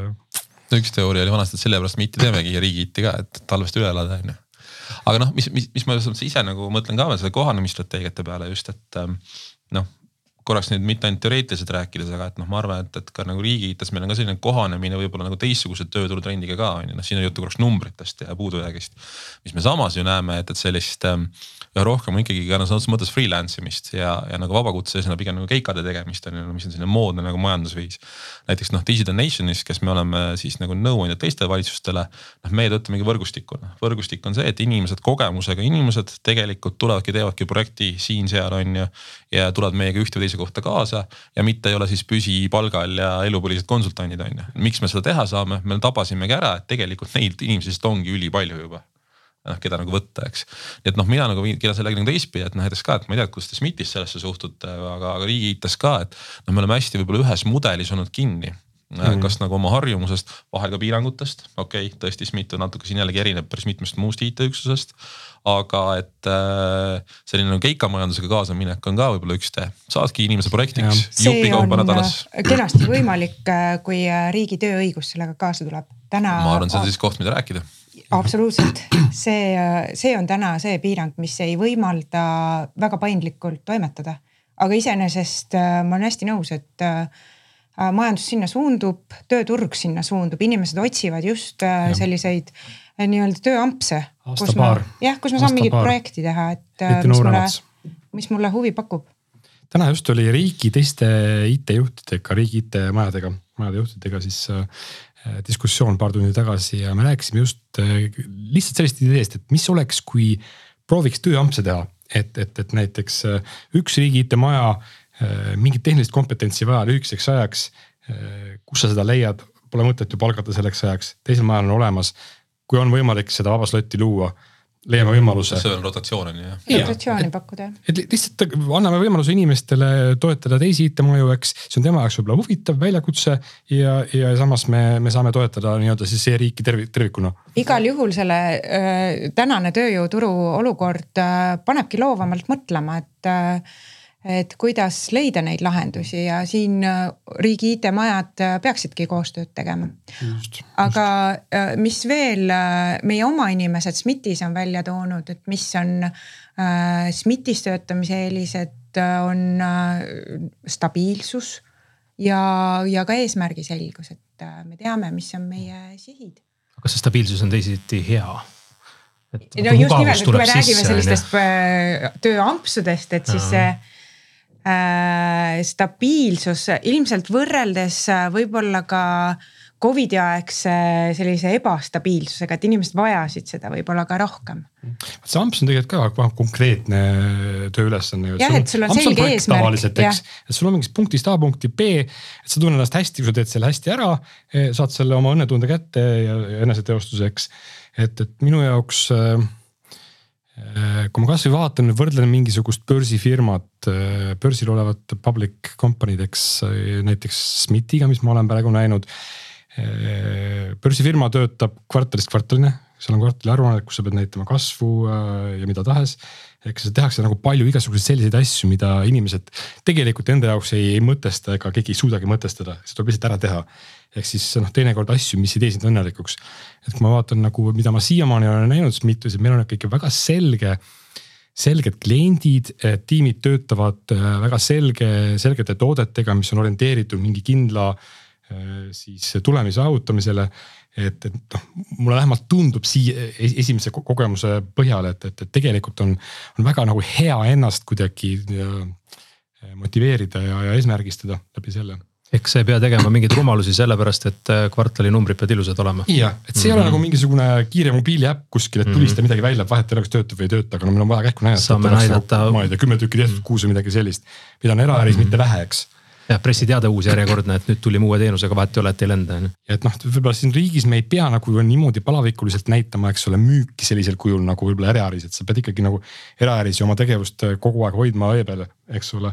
no üks teooria oli vanasti, et sellepärast me IT teemegi ja riigi IT ka, et talvest üle elada on ju aga noh, mis, mis, mis ma ise nagu mõtlen ka veel selle kohanemisstrateegiate peale just, et ähm, noh korraks nüüd mitte ainult teoreetiliselt rääkides, aga et noh, ma arvan, et, et ka nagu riigi IT-s meil on ka selline kohanemine võib-olla nagu teistsuguse tööturutrendiga ka on ju, noh, siin on juttu korraks numbritest ja puudujäägist. mis me samas ju näeme, et, et sellist ähm, üha rohkem on ikkagi ka sõna otseses mõttes freelance imist ja, ja nagu vabakutselisena pigem nagu keikade tegemist on ju, mis on selline moodne nagu majandusviis. näiteks noh, Digital Nationis, kes me oleme siis nagu nõuandjad teistele valitsustele, noh meie töötamegi võrgustikuna. võrgustik on see, et inimesed, kogemusega inimesed tegelikult tulevadki, teevadki projekti siin-seal on ju. ja tulevad meiega ühte või teise kohta kaasa ja mitte ei ole siis püsipalgal ja elupõlised konsultandid on ju. miks me seda teha saame, me tabasimegi ära, et tegelikult neid inimesi lihtsalt ongi ülipalju juba noh, keda nagu võtta, eks. nii et noh, mina nagu kirjan sellega nagu teistpidi, et noh näiteks ka, et ma ei tea, kuidas te SMIT-is sellesse suhtute, aga, aga riigi IT-s ka, et noh, me oleme hästi võib-olla ühes mudelis olnud kinni Mm kas nagu oma harjumusest, vahel ka piirangutest, okei okay,, tõesti SMIT on natuke siin jällegi erineb päris mitmest muust IT-üksusest. aga et äh, selline nagu keikamajandusega kaasaminek on ka võib-olla üks tee, saadki inimese projektiks jupikaupa nädalas. Äh, kenasti võimalik, äh, kui riigi tööõigus sellega kaasa tuleb. täna. ma arvan, see on siis koht, mida rääkida absoluutselt, see, see on täna see piirang, mis ei võimalda väga paindlikult toimetada. aga iseenesest ma olen hästi nõus, et äh, majandus sinna suundub, tööturg sinna suundub, inimesed otsivad just äh, selliseid nii-öelda tööampse. jah, kus ma saan mingit projekti teha, et mis mulle, mis mulle huvi pakub. täna just oli riigi teiste IT-juhtidega, riigi IT-majadega, majade juhtidega siis Äh, diskussioon paar tundi tagasi ja me rääkisime just äh, lihtsalt sellest ideest, et mis oleks, kui prooviks tööampse teha. et, et, et näiteks äh, üks riigi IT-maja mingit tehnilist kompetentsi vaja lühikeseks ajaks. kus sa seda leiad, pole mõtet ju palgata selleks ajaks, teisel majal on olemas. kui on võimalik seda vaba slotti luua leiame võimaluse. see on rotatsioon on ju jah. rotatsiooni pakkuda jah. et lihtsalt anname võimaluse inimestele toetada teisi IT-maju, eks, see on tema jaoks võib-olla huvitav väljakutse ja, ja samas me, me saame toetada nii-öelda siis e-riiki tervik, tervikuna. igal juhul selle äh, tänane tööjõuturu olukord äh, panebki loovamalt mõtlema, et äh, et kuidas leida neid lahendusi ja siin äh, riigi IT-majad äh, peaksidki koostööd tegema. aga äh, mis veel meie oma inimesed SMIT-is on välja toonud, et mis on SMIT-is töötamise eelised, on stabiilsus ja, ja ka eesmärgi selgus, et me teame, mis on meie sihid. kas see stabiilsus on teisiti hea? no just nimelt, et kui me räägime sellistest tööampsudest, et siis see mm Äh, stabiilsus ilmselt võrreldes äh, võib-olla ka Covidi aegse sellise ebastabiilsusega, et inimesed vajasid seda võib-olla ka rohkem. see amps on tegelikult ka konkreetne tööülesanne. jah, et sul on selge eesmärk. tavaliselt, eks, et sul on mingist punktist A punkti B, et sa tunned ennast hästi, kui sa teed selle hästi ära, eh, saad selle oma õnnetunde kätte ja, ja eneseteostuseks. et, et minu jaoks äh, Äh, kui ma kasvõi vaatan, võrdlen mingisugust börsifirmat, äh, börsil olevat public company'd, eks äh, näiteks SMIT-iga, mis ma olen praegu näinud. börsifirma töötab kvartalist kvartaline, seal on kvartali aruanne, kus sa pead näitama kasvu ja mida tahes. Eks tehakse nagu palju igasuguseid selliseid asju, mida inimesed tegelikult enda jaoks ei, ei mõtesta ega keegi ei suudagi mõtestada, see tuleb lihtsalt ära teha ehk siis noh, teinekord asju, mis ei tee sind õnnelikuks. et kui ma vaatan nagu, mida ma siiamaani olen näinud, siis mitu, meil on ikka väga selge selged kliendid, tiimid töötavad äh, väga selge, selgete toodetega, mis on orienteeritud mingi kindla siis tulemi saavutamisele. et, et noh, mulle vähemalt tundub siia esimese kogemuse põhjal, et, et, et tegelikult on, on väga nagu hea ennast kuidagi äh, motiveerida ja, ja eesmärgistada läbi selle eks sa ei pea tegema mingeid rumalusi sellepärast, et äh, kvartali numbrid peavad ilusad olema. jah, et see mm -hmm. ei ole mhm. nagu mingisugune kiire mobiiliäpp kuskil, et tulista mm -hmm. midagi välja, vahet ei ole, kas töötab või ei tööta, aga no meil on vaja kähku näidata. saame näidata. ma ei tea, kümme tükki tehtud kuus või midagi sellist, mida on eraäris mm -hmm. mitte vähe, eks jah, pressiteade uus järjekordne, et nüüd tulime uue teenusega, vahet ei ole, et ei lenda on ju. et noh, võib-olla siin riigis me ei pea nagu niimoodi palavikuliselt näitama, eks ole, müüki sellisel kujul nagu võib-olla eraäris, et sa pead ikkagi nagu eraäris oma tegevust kogu aeg hoidma õe peal, eks ole.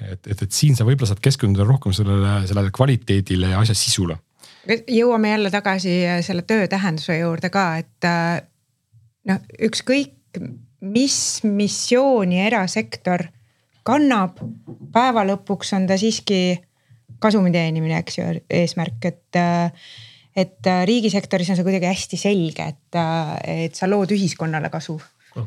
et, et, et siin sa võib-olla saad keskenduda rohkem sellele, sellele kvaliteedile ja asja sisule. jõuame jälle tagasi selle töö tähenduse juurde ka, et noh, ükskõik mis missiooni erasektor kannab, päeva lõpuks on ta siiski kasumi teenimine, eks ju, eesmärk, et et riigisektoris on see kuidagi hästi selge, et, et sa lood ühiskonnale kasu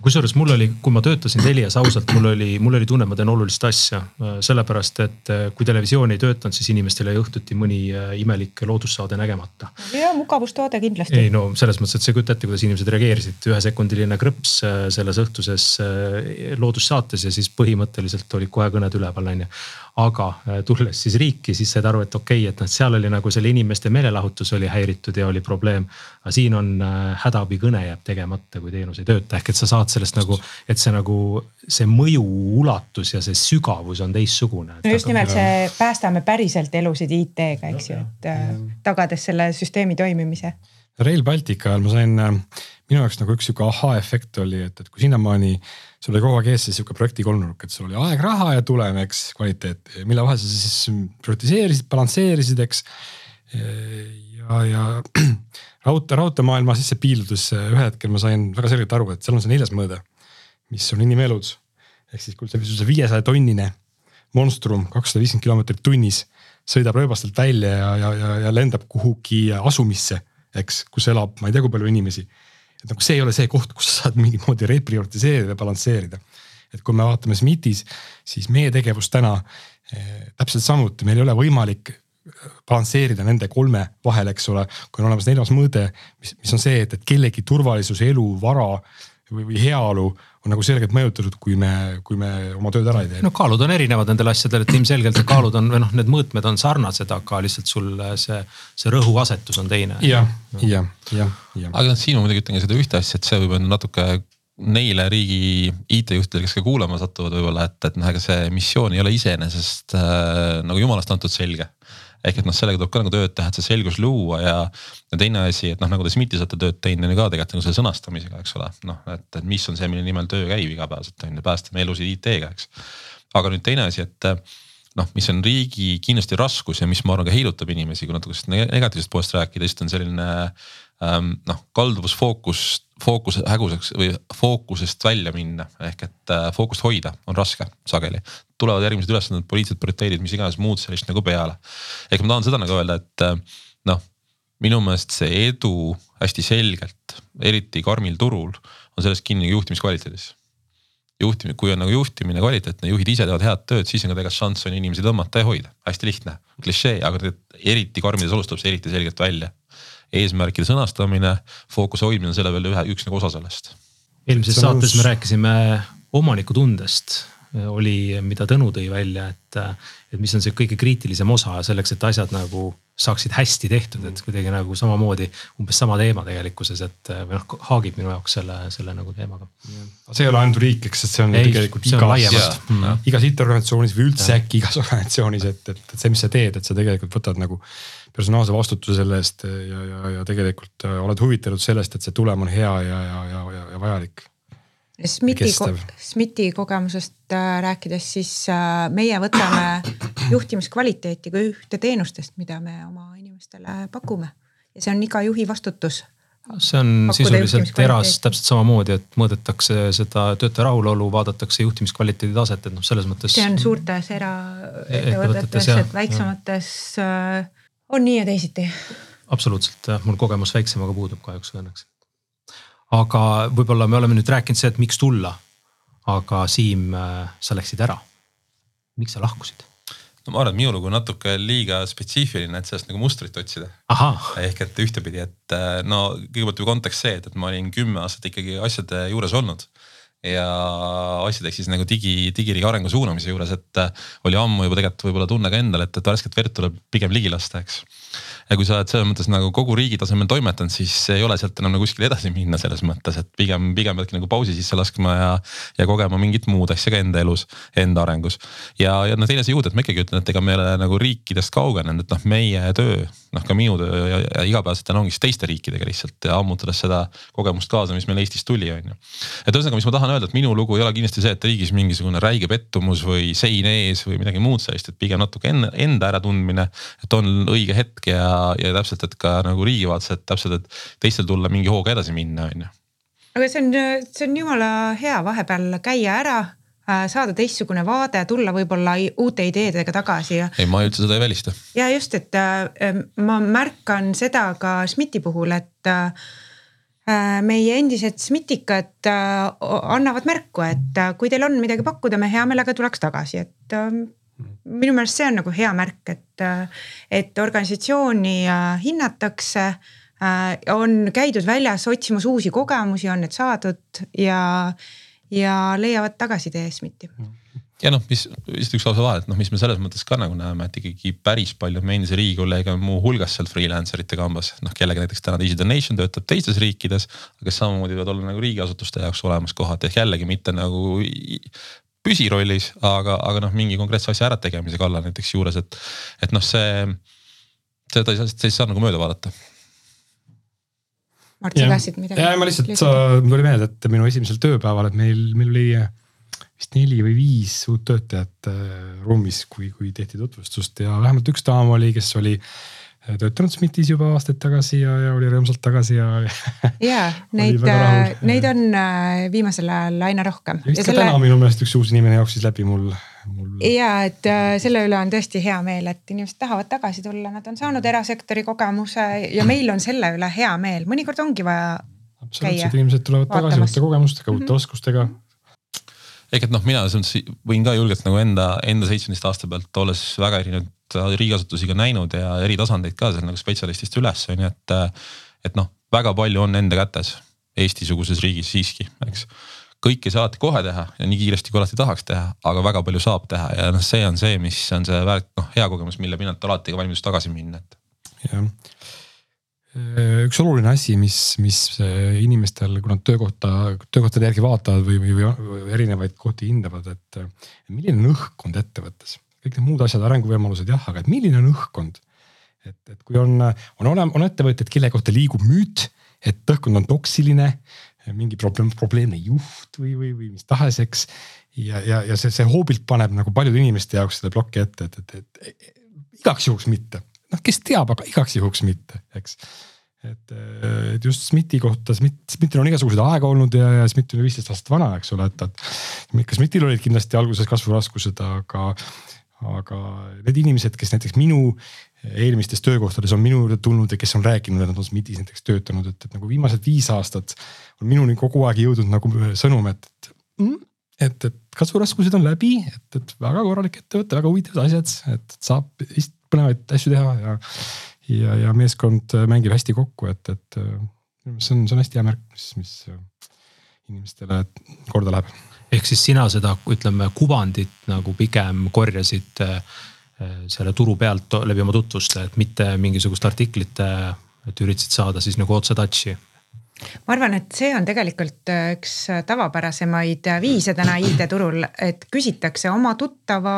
kusjuures mul oli, kui ma töötasin Telias ausalt, mul oli, mul oli tunne, et ma teen olulist asja. sellepärast, et eh, kui televisioon ei töötanud, siis inimestel jäi õhtuti mõni eh, imelik loodussaade nägemata. ja mugavustoode kindlasti. ei no selles mõttes, et sa ei kujuta ette, kuidas inimesed reageerisid, ühesekundiline krõps selles õhtuses loodussaates ja siis põhimõtteliselt olid kohe kõned üleval, on ju aga äh, tulles siis riiki, siis said aru, et okei okay,, et noh, seal oli nagu selle inimeste meelelahutus oli häiritud ja oli probleem. aga siin on äh, hädaabikõne jääb tegemata, kui teenus ei tööta, ehk et sa saad sellest nagu, et see nagu see mõju ulatus ja see sügavus on teistsugune. no just nimelt see päästame päriselt elusid IT-ga, eks ju, et äh, tagades selle süsteemi toimimise. Rail Baltica ajal ma sain, minu jaoks nagu üks sihuke ahhaa-efekt oli, et, et kui sinnamaani sul oli kogu aeg ees see sihuke projekti kolmnurk, et sul oli aeg, raha ja tulem, eks, kvaliteet, mille vahel sa siis prioritiseerisid, balansseerisid, eks. ja, ja <clears throat> raudtee, raudteemaailma sisse piiludes ühel hetkel ma sain väga selgelt aru, et seal on see neljas mõõde, mis on inimelud. ehk siis, kui see viiesaja tonnine monstrum, kakssada viiskümmend kilomeetrit tunnis sõidab rööbastelt välja ja, ja, ja, ja lendab kuhugi asumisse, eks, kus elab, ma ei tea, kui palju inimesi et nagu see ei ole see koht, kus sa saad mingit moodi reprioritiseerida, balansseerida. et kui me vaatame SMIT-is, siis meie tegevus täna eh, täpselt samuti, meil ei ole võimalik eh, balansseerida nende kolme vahel, eks ole, kui on olemas neljas mõõde, mis, mis on see, et, et kellegi turvalisus, elu, vara või, või heaolu on nagu selgelt mõjutatud, kui me, kui me oma tööd ära ei tee. no kaalud on erinevad nendel asjadel, et ilmselgelt need kaalud on või noh, need mõõtmed on sarnased, aga lihtsalt sul see, see rõhuasetus on teine. jah, jah, jah, jah. aga noh, siin ma muidugi ütlen ka seda ühte asja, et see võib olla natuke neile riigi IT-juhtidele, kes ka kuulama satuvad võib-olla, et, et noh, ega see missioon ei ole iseenesest äh, nagu jumalast antud selge ehk et noh, sellega tuleb ka nagu tööd teha, et see selgus luua ja, ja teine asi, et noh, nagu te SMIT-is olete tööd teinud, on ju ka tegelikult nagu selle sõnastamisega, eks ole, noh, et, et mis on see, mille nimel töö käib igapäevaselt on ju, päästame elusid IT-ga, eks. aga nüüd teine asi, et noh, mis on riigi kindlasti raskus ja mis ma arvan ka heidutab inimesi, kui natuke negatiivsest poolest rääkida, siis on selline ähm, noh, kalduvus fookust, fookuse häguseks või fookusest välja minna ehk et äh, fookust hoida on raske sageli tulevad järgmised ülesanded, poliitilised prioriteedid, mis iganes muud sellist nagu peale. ehk ma tahan seda nagu öelda, et eh, noh, minu meelest see edu hästi selgelt, eriti karmil turul, on sellest kinni juhtimiskvaliteedis juhtimine, kui on nagu juhtimine kvaliteetne, juhid ise teevad head tööd, siis on ka tegelikult šanss on inimesi tõmmata ja hoida, hästi lihtne, klišee, aga eriti karmides oludes tuleb see eriti selgelt välja. Eesmärkide sõnastamine, fookuse hoidmine on selle peale ühe, üks nagu osa sellest. eelmises saates me rääkisime omanikutundest oli, mida Tõnu tõi välja, et, et mis on see kõige kriitilisem osa selleks, et asjad nagu saaksid hästi tehtud, et kuidagi nagu samamoodi umbes sama teema tegelikkuses, et või noh, haagib minu jaoks selle, selle nagu teemaga. see ei ole ainult riik, eks, et see on ei, tegelikult see igas, yeah. <laughs> mm. igas IT-organisatsioonis või üldse äkki igas organisatsioonis, et, et, et see, mis sa teed, et sa tegelikult võtad nagu personaalse vastutuse selle eest ja, ja, ja tegelikult äh, oled huvitatud sellest, et see tulem on hea ja, ja, ja, ja, ja vajalik SMIT-i, SMIT-i kogemusest äh, rääkides, siis äh, meie võtame juhtimiskvaliteeti kui ühte teenustest, mida me oma inimestele pakume ja see on iga juhi vastutus. see on sisuliselt eras täpselt samamoodi, et mõõdetakse seda töötaja rahulolu, vaadatakse juhtimiskvaliteedi taset, et noh, selles mõttes. see on suurtes eraettevõtetes, et väiksemates äh, on nii ja teisiti. absoluutselt, mul kogemus väiksemaga puudub kahjuks või õnneks aga võib-olla me oleme nüüd rääkinud see, et miks tulla. aga Siim, äh, sa läksid ära. miks sa lahkusid? no ma arvan, et minu lugu on natuke liiga spetsiifiline, et sellest nagu mustrit otsida. ehk et ühtepidi, et äh, no kõigepealt ju kontekst see, et, et ma olin kümme aastat ikkagi asjade juures olnud ja asjad ehk siis nagu digi, digiriigi arengu suunamise juures, et äh, oli ammu juba tegelikult võib-olla tunne ka endal, et, et värsket verd tuleb pigem ligi lasta, eks ja kui sa oled selles mõttes nagu kogu riigi tasemel toimetanud, siis ei ole sealt enam nagu kuskile edasi minna selles mõttes, et pigem, pigem peadki nagu pausi sisse laskma ja, ja kogema mingit muud asja ka enda elus, enda arengus. ja, ja no teine see juurde, et ma ikkagi ütlen, et ega me ei ole nagu riikidest kaugenenud, et noh, meie töö, noh ka minu töö ja, ja igapäevaselt ongi siis teiste riikidega lihtsalt ja ammutades seda kogemust kaasa, mis meil Eestis tuli, on ju. et ühesõnaga, mis ma tahan öelda, et minu lugu ei ole kindlasti see, et riigis mingisugune räige pettumus või sein ees või midagi muud sellist, et pigem natuke enda, enda äratundmine, et on õige hetk ja ja täpselt, et ka nagu riigi vaates, et täpselt, et teistel tulla mingi hooga edasi minna, on ju. aga see on, see on jumala hea vahepeal käia ära äh, saada teistsugune vaade, tulla võib-olla uute ideedega tagasi ja. ei, ma üldse seda ei välista. ja just, et äh, ma märkan seda ka SMIT-i puhul, et äh, meie endised SMIT-ikad annavad märku, et kui teil on midagi pakkuda, me hea meelega tuleks tagasi, et minu meelest see on nagu hea märk, et, et organisatsiooni äh, hinnatakse äh, on käidud väljas otsimas uusi kogemusi, on need saadud ja, ja leiavad tagasitee SMIT-i ja noh, mis vist üks lause vahele, et noh, mis me selles mõttes ka nagu näeme, et ikkagi päris palju meie endise riigikolleege on muuhulgas seal freelancer ite kambas. noh, kellega näiteks täna Easy Donation töötab teistes riikides, aga samamoodi võivad olla nagu riigiasutuste jaoks olemas kohad ehk jällegi mitte nagu püsirollis, aga, aga noh, mingi konkreetse asja ärategemise kallal näiteks juures, et, et noh, see, seda ei saa, seda ei saa nagu mööda vaadata. Mart, sa tahtsid midagi? ja ma lihtsalt, mul tuli meelde, et minu esimesel tööpäeval, et meil, meil oli vist neli või viis uut töötajat äh, ruumis, kui, kui tehti tutvustust ja vähemalt üks daam oli, kes oli äh, töötanud SMIT-is juba aastaid tagasi ja, ja oli rõõmsalt tagasi ja <laughs> ja <laughs> neid, äh, neid on äh, viimasel ajal aina rohkem. vist ka selle... täna minu meelest üks uus inimene jooksis läbi mul, mul. ja et äh, selle üle on tõesti hea meel, et inimesed tahavad tagasi tulla, nad on saanud erasektori kogemuse ja meil on selle üle hea meel, mõnikord ongi vaja. absoluutselt, inimesed tulevad tagasi uute kogemustega, uute mm -hmm. oskustega ehk et noh, mina võin ka julgelt nagu enda, enda seitsmeteist aasta pealt, olles väga erinevaid riigiasutusi ka näinud ja eri tasandeid ka seal nagu spetsialistist üles on ju, et. et noh, väga palju on enda kätes Eesti-suguses riigis siiski, eks. kõike ei saa alati kohe teha ja nii kiiresti kui alati tahaks teha, aga väga palju saab teha ja noh, see on see, mis on see väärt, noh hea kogemus, mille pinnalt alati ka valmidus tagasi minna, et. jah üks oluline asi, mis, mis inimestel, kui nad töökohta, töökohtade järgi vaatavad või, või, või erinevaid kohti hindavad, et milline on õhkkond ettevõttes kõik need muud asjad, arenguvõimalused jah, aga et milline on õhkkond? et, et kui on, on olema, on ettevõtjad, kelle kohta liigub müüt, et õhkkond on toksiline, mingi probleem, probleemne juht või, või, või mis tahes, eks. ja, ja, ja see, see hoobilt paneb nagu paljude inimeste jaoks selle ploki ette, et, et, et, et igaks juhuks mitte. noh, kes teab, aga igaks juhuks mitte, eks et, et just SMIT-i kohta, SMIT, SMIT-il on igasuguseid aega olnud ja, ja SMIT on viisteist aastat vana, eks ole, et, et. ka SMIT-il olid kindlasti alguses kasvuraskused, aga, aga need inimesed, kes näiteks minu eelmistes töökohtades on minu juurde tulnud ja kes on rääkinud, et nad on SMIT-is näiteks töötanud, et, et nagu viimased viis aastat on minuni kogu aeg jõudnud nagu sõnum, et, et mm, et, et kasvuraskused on läbi, et, et väga korralik ettevõte, väga huvitavad asjad, et saab põnevaid asju teha ja. ja, ja meeskond mängib hästi kokku, et, et see on, see on hästi hea märk, mis, mis inimestele korda läheb ehk siis sina seda, ütleme kuvandit nagu pigem korjasid äh, selle turu pealt läbi oma tutvuste, et mitte mingisugust artiklit, et üritasid saada siis nagu otse touch'i ma arvan, et see on tegelikult äh, üks tavapärasemaid viise täna IT-turul, et küsitakse oma tuttava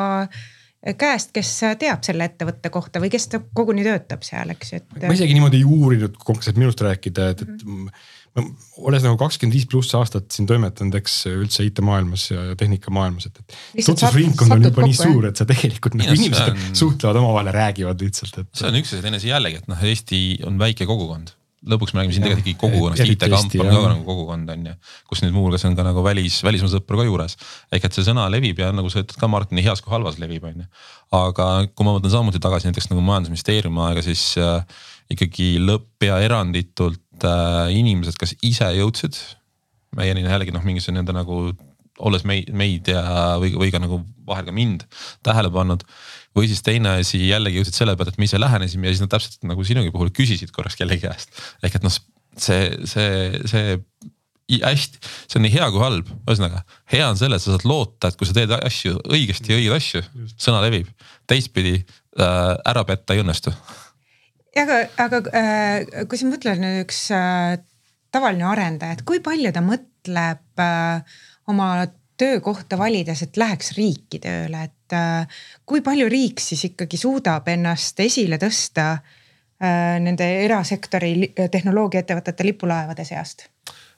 käest, kes teab selle ettevõtte kohta või kes koguni töötab seal, eks ju, et. ma isegi niimoodi ei uurinud konkreetselt minust rääkida, et, et mm -hmm olles nagu kakskümmend viis pluss aastat siin toimetanud, eks üldse IT-maailmas ja tehnikamaailmas, et, et. tutvusringkond on juba nii suur, et sa tegelikult nagu inimesed on... suhtlevad omavahel ja räägivad lihtsalt, et. see on üks ja teine asi jällegi, et noh, Eesti on väike kogukond lõpuks me räägime siin tegelikult ikkagi kogukonnast, IT-kamp on ka nagu kogukond on ju, kus nüüd muuhulgas on ka nagu välis, välismaa sõpru ka juures. ehk et see sõna levib ja nagu sa ütled ka Martin, nii heas kui halvas levib, on ju. aga kui ma mõtlen samuti tagasi näiteks nagu majandusministeeriumi aega, siis äh, ikkagi lõpp ja eranditult äh, inimesed, kas ise jõudsid meieni jällegi noh, mingisugune nende nagu olles meid, meid ja, või, või ka nagu vahel ka mind tähele pannud. või siis teine asi jällegi jõudsid selle peale, et me ise lähenesime ja siis nad täpselt nagu sinugi puhul küsisid korraks kellegi käest. ehk et noh, see, see, see hästi, see on nii hea kui halb, ühesõnaga hea on selles, sa saad loota, et kui sa teed asju õigesti ja õigeid asju, sõna levib. teistpidi äh, ära petta ei õnnestu. Aga, aga äh, kui sa mõtled nüüd üks äh, tavaline arendaja, et kui palju ta mõtleb äh, oma töökohta valides, et läheks riiki tööle, et äh, kui palju riik siis ikkagi suudab ennast esile tõsta äh, nende erasektori tehnoloogiaettevõtete lipulaevade seast?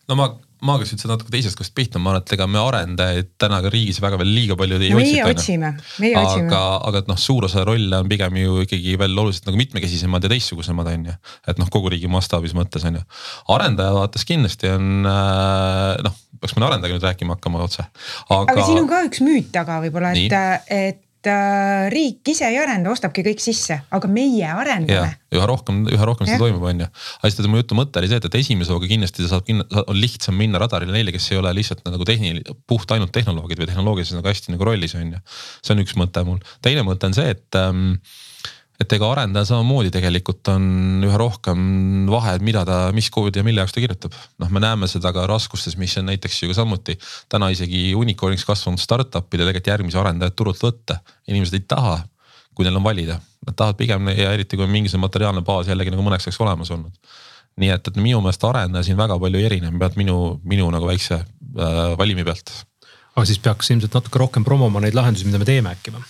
no ma, ma hakkas üldse natuke teisest kohast pihta, ma arvan, et ega me arendajaid täna ka riigis väga veel liiga palju ei no, otsita. meie otsime, meie otsime. aga, aga et noh, suur osa rolle on pigem ju ikkagi veel oluliselt nagu mitmekesisemad ja teistsugusemad on ju. et noh, kogu riigi mastaabis mõttes on ju. arendaja vaates kindlasti on äh, noh, peaks mõne arendajaga nüüd rääkima hakkama otse. aga, aga siin on ka üks müüt taga võib-olla, et, et äh, riik ise ei arenda, ostabki kõik sisse, aga meie arendame. üha rohkem, üha rohkem seda toimub, on ju. aga siis mu jutu mõte oli see, et, et esimese hooga kindlasti saab, on lihtsam minna radarile neile, kes ei ole lihtsalt nagu tehnil-, puht ainult tehnoloogid või tehnoloogiliselt nagu hästi nagu rollis on ju. see on üks mõte mul, teine mõte on see, et ähm, et ega arendaja samamoodi tegelikult on üha rohkem vahe, et mida ta, mis koodi ja mille jaoks ta kirjutab. noh, me näeme seda ka raskustes, mis on näiteks ju ka samuti täna isegi unicorn'iks kasvanud startup'ide tegelikult järgmisi arendajaid turult võtta. inimesed ei taha, kui neil on valida, nad tahavad pigem ja eriti kui on mingisugune materiaalne baas jällegi nagu mõneks ajaks olemas olnud. nii et, et minu meelest arendaja siin väga palju ei erine pealt minu, minu nagu väikse äh, valimi pealt. aga siis peaks ilmselt natuke rohkem promoma neid lahendusi, mida me teeme äkki või?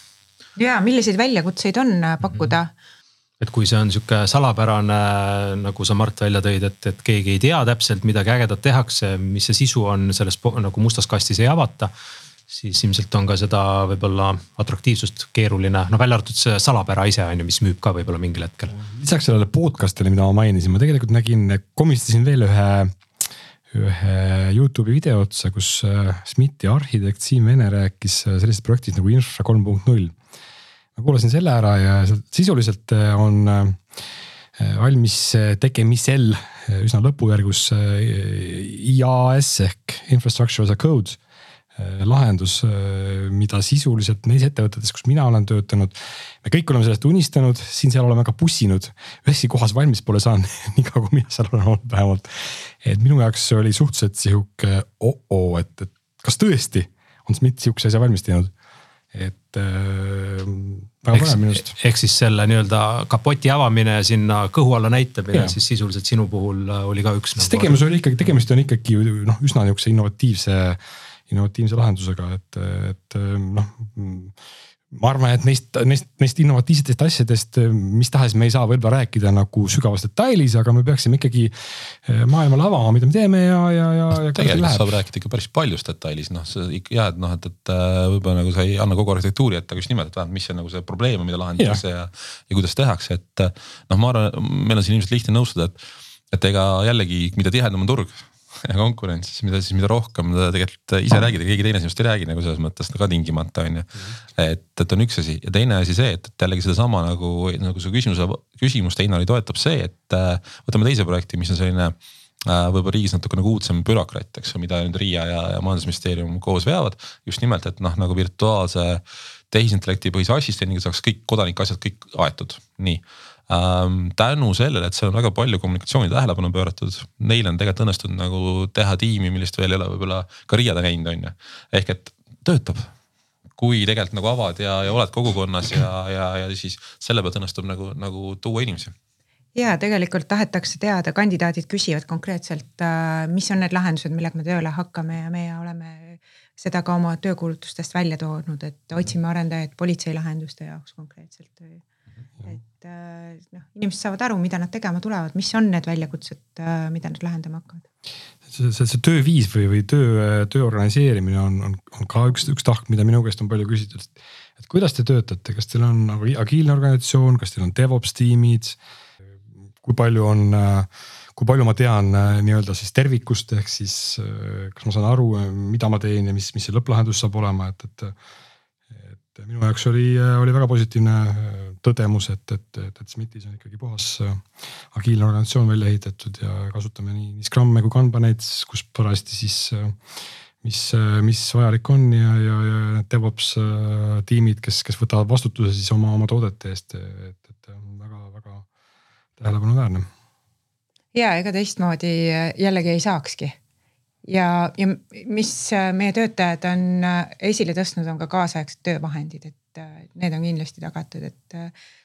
Ja milliseid väljakutseid on äh, pakkuda? et kui see on sihuke salapärane, nagu sa Mart välja tõid, et, et keegi ei tea täpselt midagi ägedat tehakse, mis see sisu on, selles nagu mustas kastis ei avata siis ilmselt on ka seda võib-olla atraktiivsust keeruline, no välja arvatud see salapära ise on ju, mis müüb ka võib-olla mingil hetkel. lisaks sellele podcast'ile, mida ma mainisin, ma tegelikult nägin, komistasin veel ühe, ühe Youtube'i video otsa, kus äh, SMIT-i arhitekt Siim Vene rääkis äh, sellisest projektist nagu Infra kolm punkt null ma kuulasin selle ära ja sisuliselt äh, on äh, valmis äh, tegemisel üsna lõpujärgus IaaS ehk infrastructure as a code lahendus, mida sisuliselt neis ettevõtetes, kus mina olen töötanud. me kõik oleme sellest unistanud, siin-seal oleme ka pussinud, üheski kohas valmis pole saanud <laughs> nii kaua kui mina seal olen olnud vähemalt. et minu jaoks oli suhteliselt sihuke oh-oh, et, et kas tõesti on SMIT sihukese asja valmis teinud et äh, arust. ehk siis selle nii-öelda kapoti avamine sinna kõhu alla näitamine, siis sisuliselt sinu puhul äh, oli ka üks. sest nagu... tegemus oli ikkagi, tegemist on ikkagi noh, üsna nihukese innovatiivse, innovatiivse lahendusega, et, et noh ma arvan, et neist, neist, neist innovatiivsetest asjadest, mis tahes me ei saa võib-olla rääkida nagu sügavas detailis, aga me peaksime ikkagi eh, maailmale avama, mida me teeme ja, ja, ja, ja. tegelikult saab rääkida ikka päris paljus detailis, noh, sa ikka jääd noh, et, et äh, võib-olla nagu sa ei anna kogu arhitektuuri ette, aga just nimelt, et vähemalt, mis on nagu see probleem, mida lahendatakse ja, ja, ja kuidas tehakse, et noh, ma arvan, meil on siin ilmselt lihtne nõustuda, et et ega jällegi, mida tihedam on turg, ja konkurents, siis mida siis, mida rohkem ta tegelikult ise räägib ja keegi teine sinust ei räägi nagu selles mõttes ka tingimata on ju. et, et on üks asi ja teine asi see, et, et jällegi sedasama nagu, nagu su küsimuse, küsimust Einari toetab see, et äh, võtame teise projekti, mis on selline äh, võib-olla riigis natuke nagu uudsem bürokraat, eks ju, mida nüüd RIA ja, ja majandusministeerium koos veavad. just nimelt, et noh, nagu virtuaalse tehisintellekti põhise assistendiga saaks kõik kodanike asjad kõik aetud, nii. Tänu sellele, et seal on väga palju kommunikatsiooni tähelepanu pööratud, neil on tegelikult õnnestunud nagu teha tiimi, millest veel ei ole võib-olla ka Riiada näinud, on ju. ehk et töötab kui tegelikult nagu avad ja, ja oled kogukonnas ja, ja, ja siis selle pealt õnnestub nagu, nagu tuua inimesi ja tegelikult tahetakse teada, kandidaadid küsivad konkreetselt, äh, mis on need lahendused, millega me tööle hakkame ja meie oleme seda ka oma töökuulutustest välja toonud, et otsime arendajaid politsei lahenduste jaoks konkreetselt. Et äh, noh, inimesed saavad aru, mida nad tegema tulevad, mis on need väljakutsed, äh, mida nad lahendama hakkavad. see, see, see tööviis või, või töö, töö organiseerimine on, on, on ka üks, üks tahk, mida minu käest on palju küsitud. et kuidas te töötate, kas teil on nagu agiilne organisatsioon, kas teil on DevOps tiimid? kui palju on kui palju ma tean äh, nii-öelda siis tervikust, ehk siis kas ma saan aru, mida ma teen ja mis, mis see lõpplahendus saab olema, et, et. Et minu jaoks oli, oli väga positiivne tõdemus, et, et, et, SMIT-is on ikkagi puhas agiilne organisatsioon välja ehitatud ja kasutame nii, nii Scrum'e kui Kanbaneid, kus parajasti siis mis, mis vajalik on ja, ja, ja need DevOps tiimid, kes, kes võtavad vastutuse siis oma, oma toodete eest, et, et väga-väga tähelepanuväärne ja ega teistmoodi jällegi ei saakski. Ja, ja mis meie töötajad on esile tõstnud, on ka kaasaegsed töövahendid, et need on kindlasti tagatud, et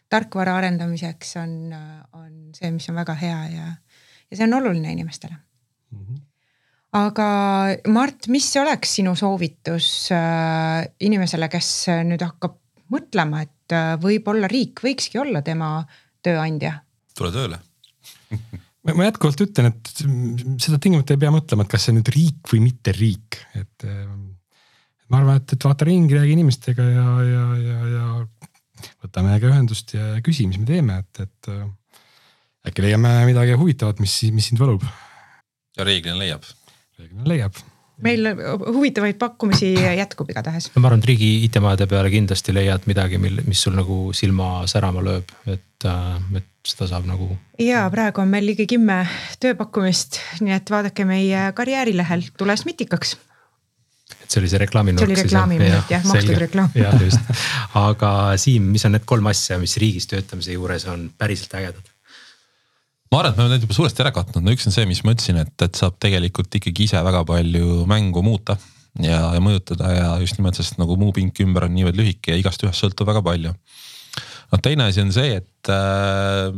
tarkvara arendamiseks on, on see, mis on väga hea ja, ja see on oluline inimestele mm. -hmm aga Mart, mis oleks sinu soovitus äh, inimesele, kes nüüd hakkab mõtlema, et äh, võib-olla riik võikski olla tema tööandja? tule tööle <laughs> ma jätkuvalt ütlen, et seda tingimata ei pea mõtlema, et kas see nüüd riik või mitte riik, et äh, ma arvan, et, et vaata ringi, räägi inimestega ja, ja, ja, ja võta meiega ühendust ja küsi, mis me teeme, et, et äkki leiame midagi huvitavat, mis, mis sind võlub. ja reeglina leiab reeglina leiab meil huvitavaid pakkumisi jätkub igatahes. ma arvan, et riigi IT-majade peale kindlasti leiad midagi, mil, mis sul nagu silma särama lööb, et, äh, et seda saab nagu. ja praegu on meil ligi kümme tööpakkumist, nii et vaadake meie karjäärilehel, tule SMITikaks et see oli see reklaaminurk. see oli reklaamiminut jah, makstud reklaam. jah, just, aga Siim, mis on need kolm asja, mis riigis töötamise juures on päriselt ägedad? Ma arvan, et me oleme need juba suuresti ära katnud, no üks on see, mis ma ütlesin, et, et saab tegelikult ikkagi ise väga palju mängu muuta ja, ja mõjutada ja just nimelt, sest nagu muu pink ümber on niivõrd lühike ja igast ühest sõltub väga palju. noh, teine asi on see, et äh,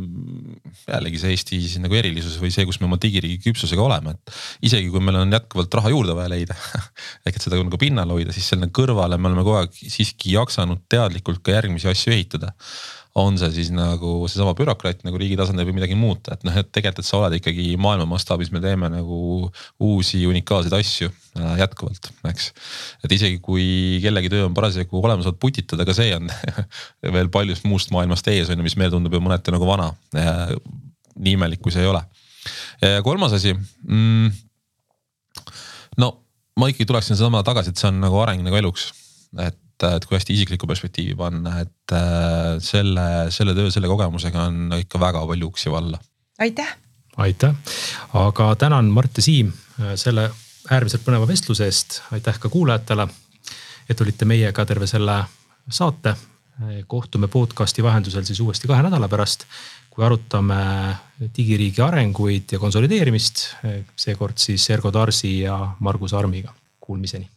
jällegi see Eesti siis nagu erilisus või see, kus me oma digiriigi küpsusega oleme, et isegi kui meil on jätkuvalt raha juurde vaja leida <laughs> ehk et seda nagu pinnal hoida, siis selle kõrvale me oleme kogu aeg siiski jaksanud teadlikult ka järgmisi asju ehitada on see siis nagu seesama bürokraat nagu riigi tasandil või midagi muud, et noh, et tegelikult, et sa oled ikkagi maailma mastaabis, me teeme nagu uusi unikaalseid asju äh, jätkuvalt, eks. et isegi kui kellegi töö on parasjagu olemasolu putitada, ka see on <laughs> veel paljust muust maailmast ees on ju, mis meile tundub ju mõneti nagu vana. nii imelik, kui see ei ole. ja kolmas asi mm,. no ma ikkagi tuleksin sedasama tagasi, et see on nagu areng nagu eluks, et et, et kui hästi isiklikku perspektiivi panna, et äh, selle, selle töö, selle kogemusega on ikka väga palju uksi valla. aitäh. aitäh, aga tänan Mart ja Siim äh, selle äärmiselt põneva vestluse eest, aitäh ka kuulajatele, et olite meiega terve selle saate. kohtume podcast'i vahendusel siis uuesti kahe nädala pärast, kui arutame digiriigi arenguid ja konsolideerimist. seekord siis Ergo Tarsi ja Margus Armiga, kuulmiseni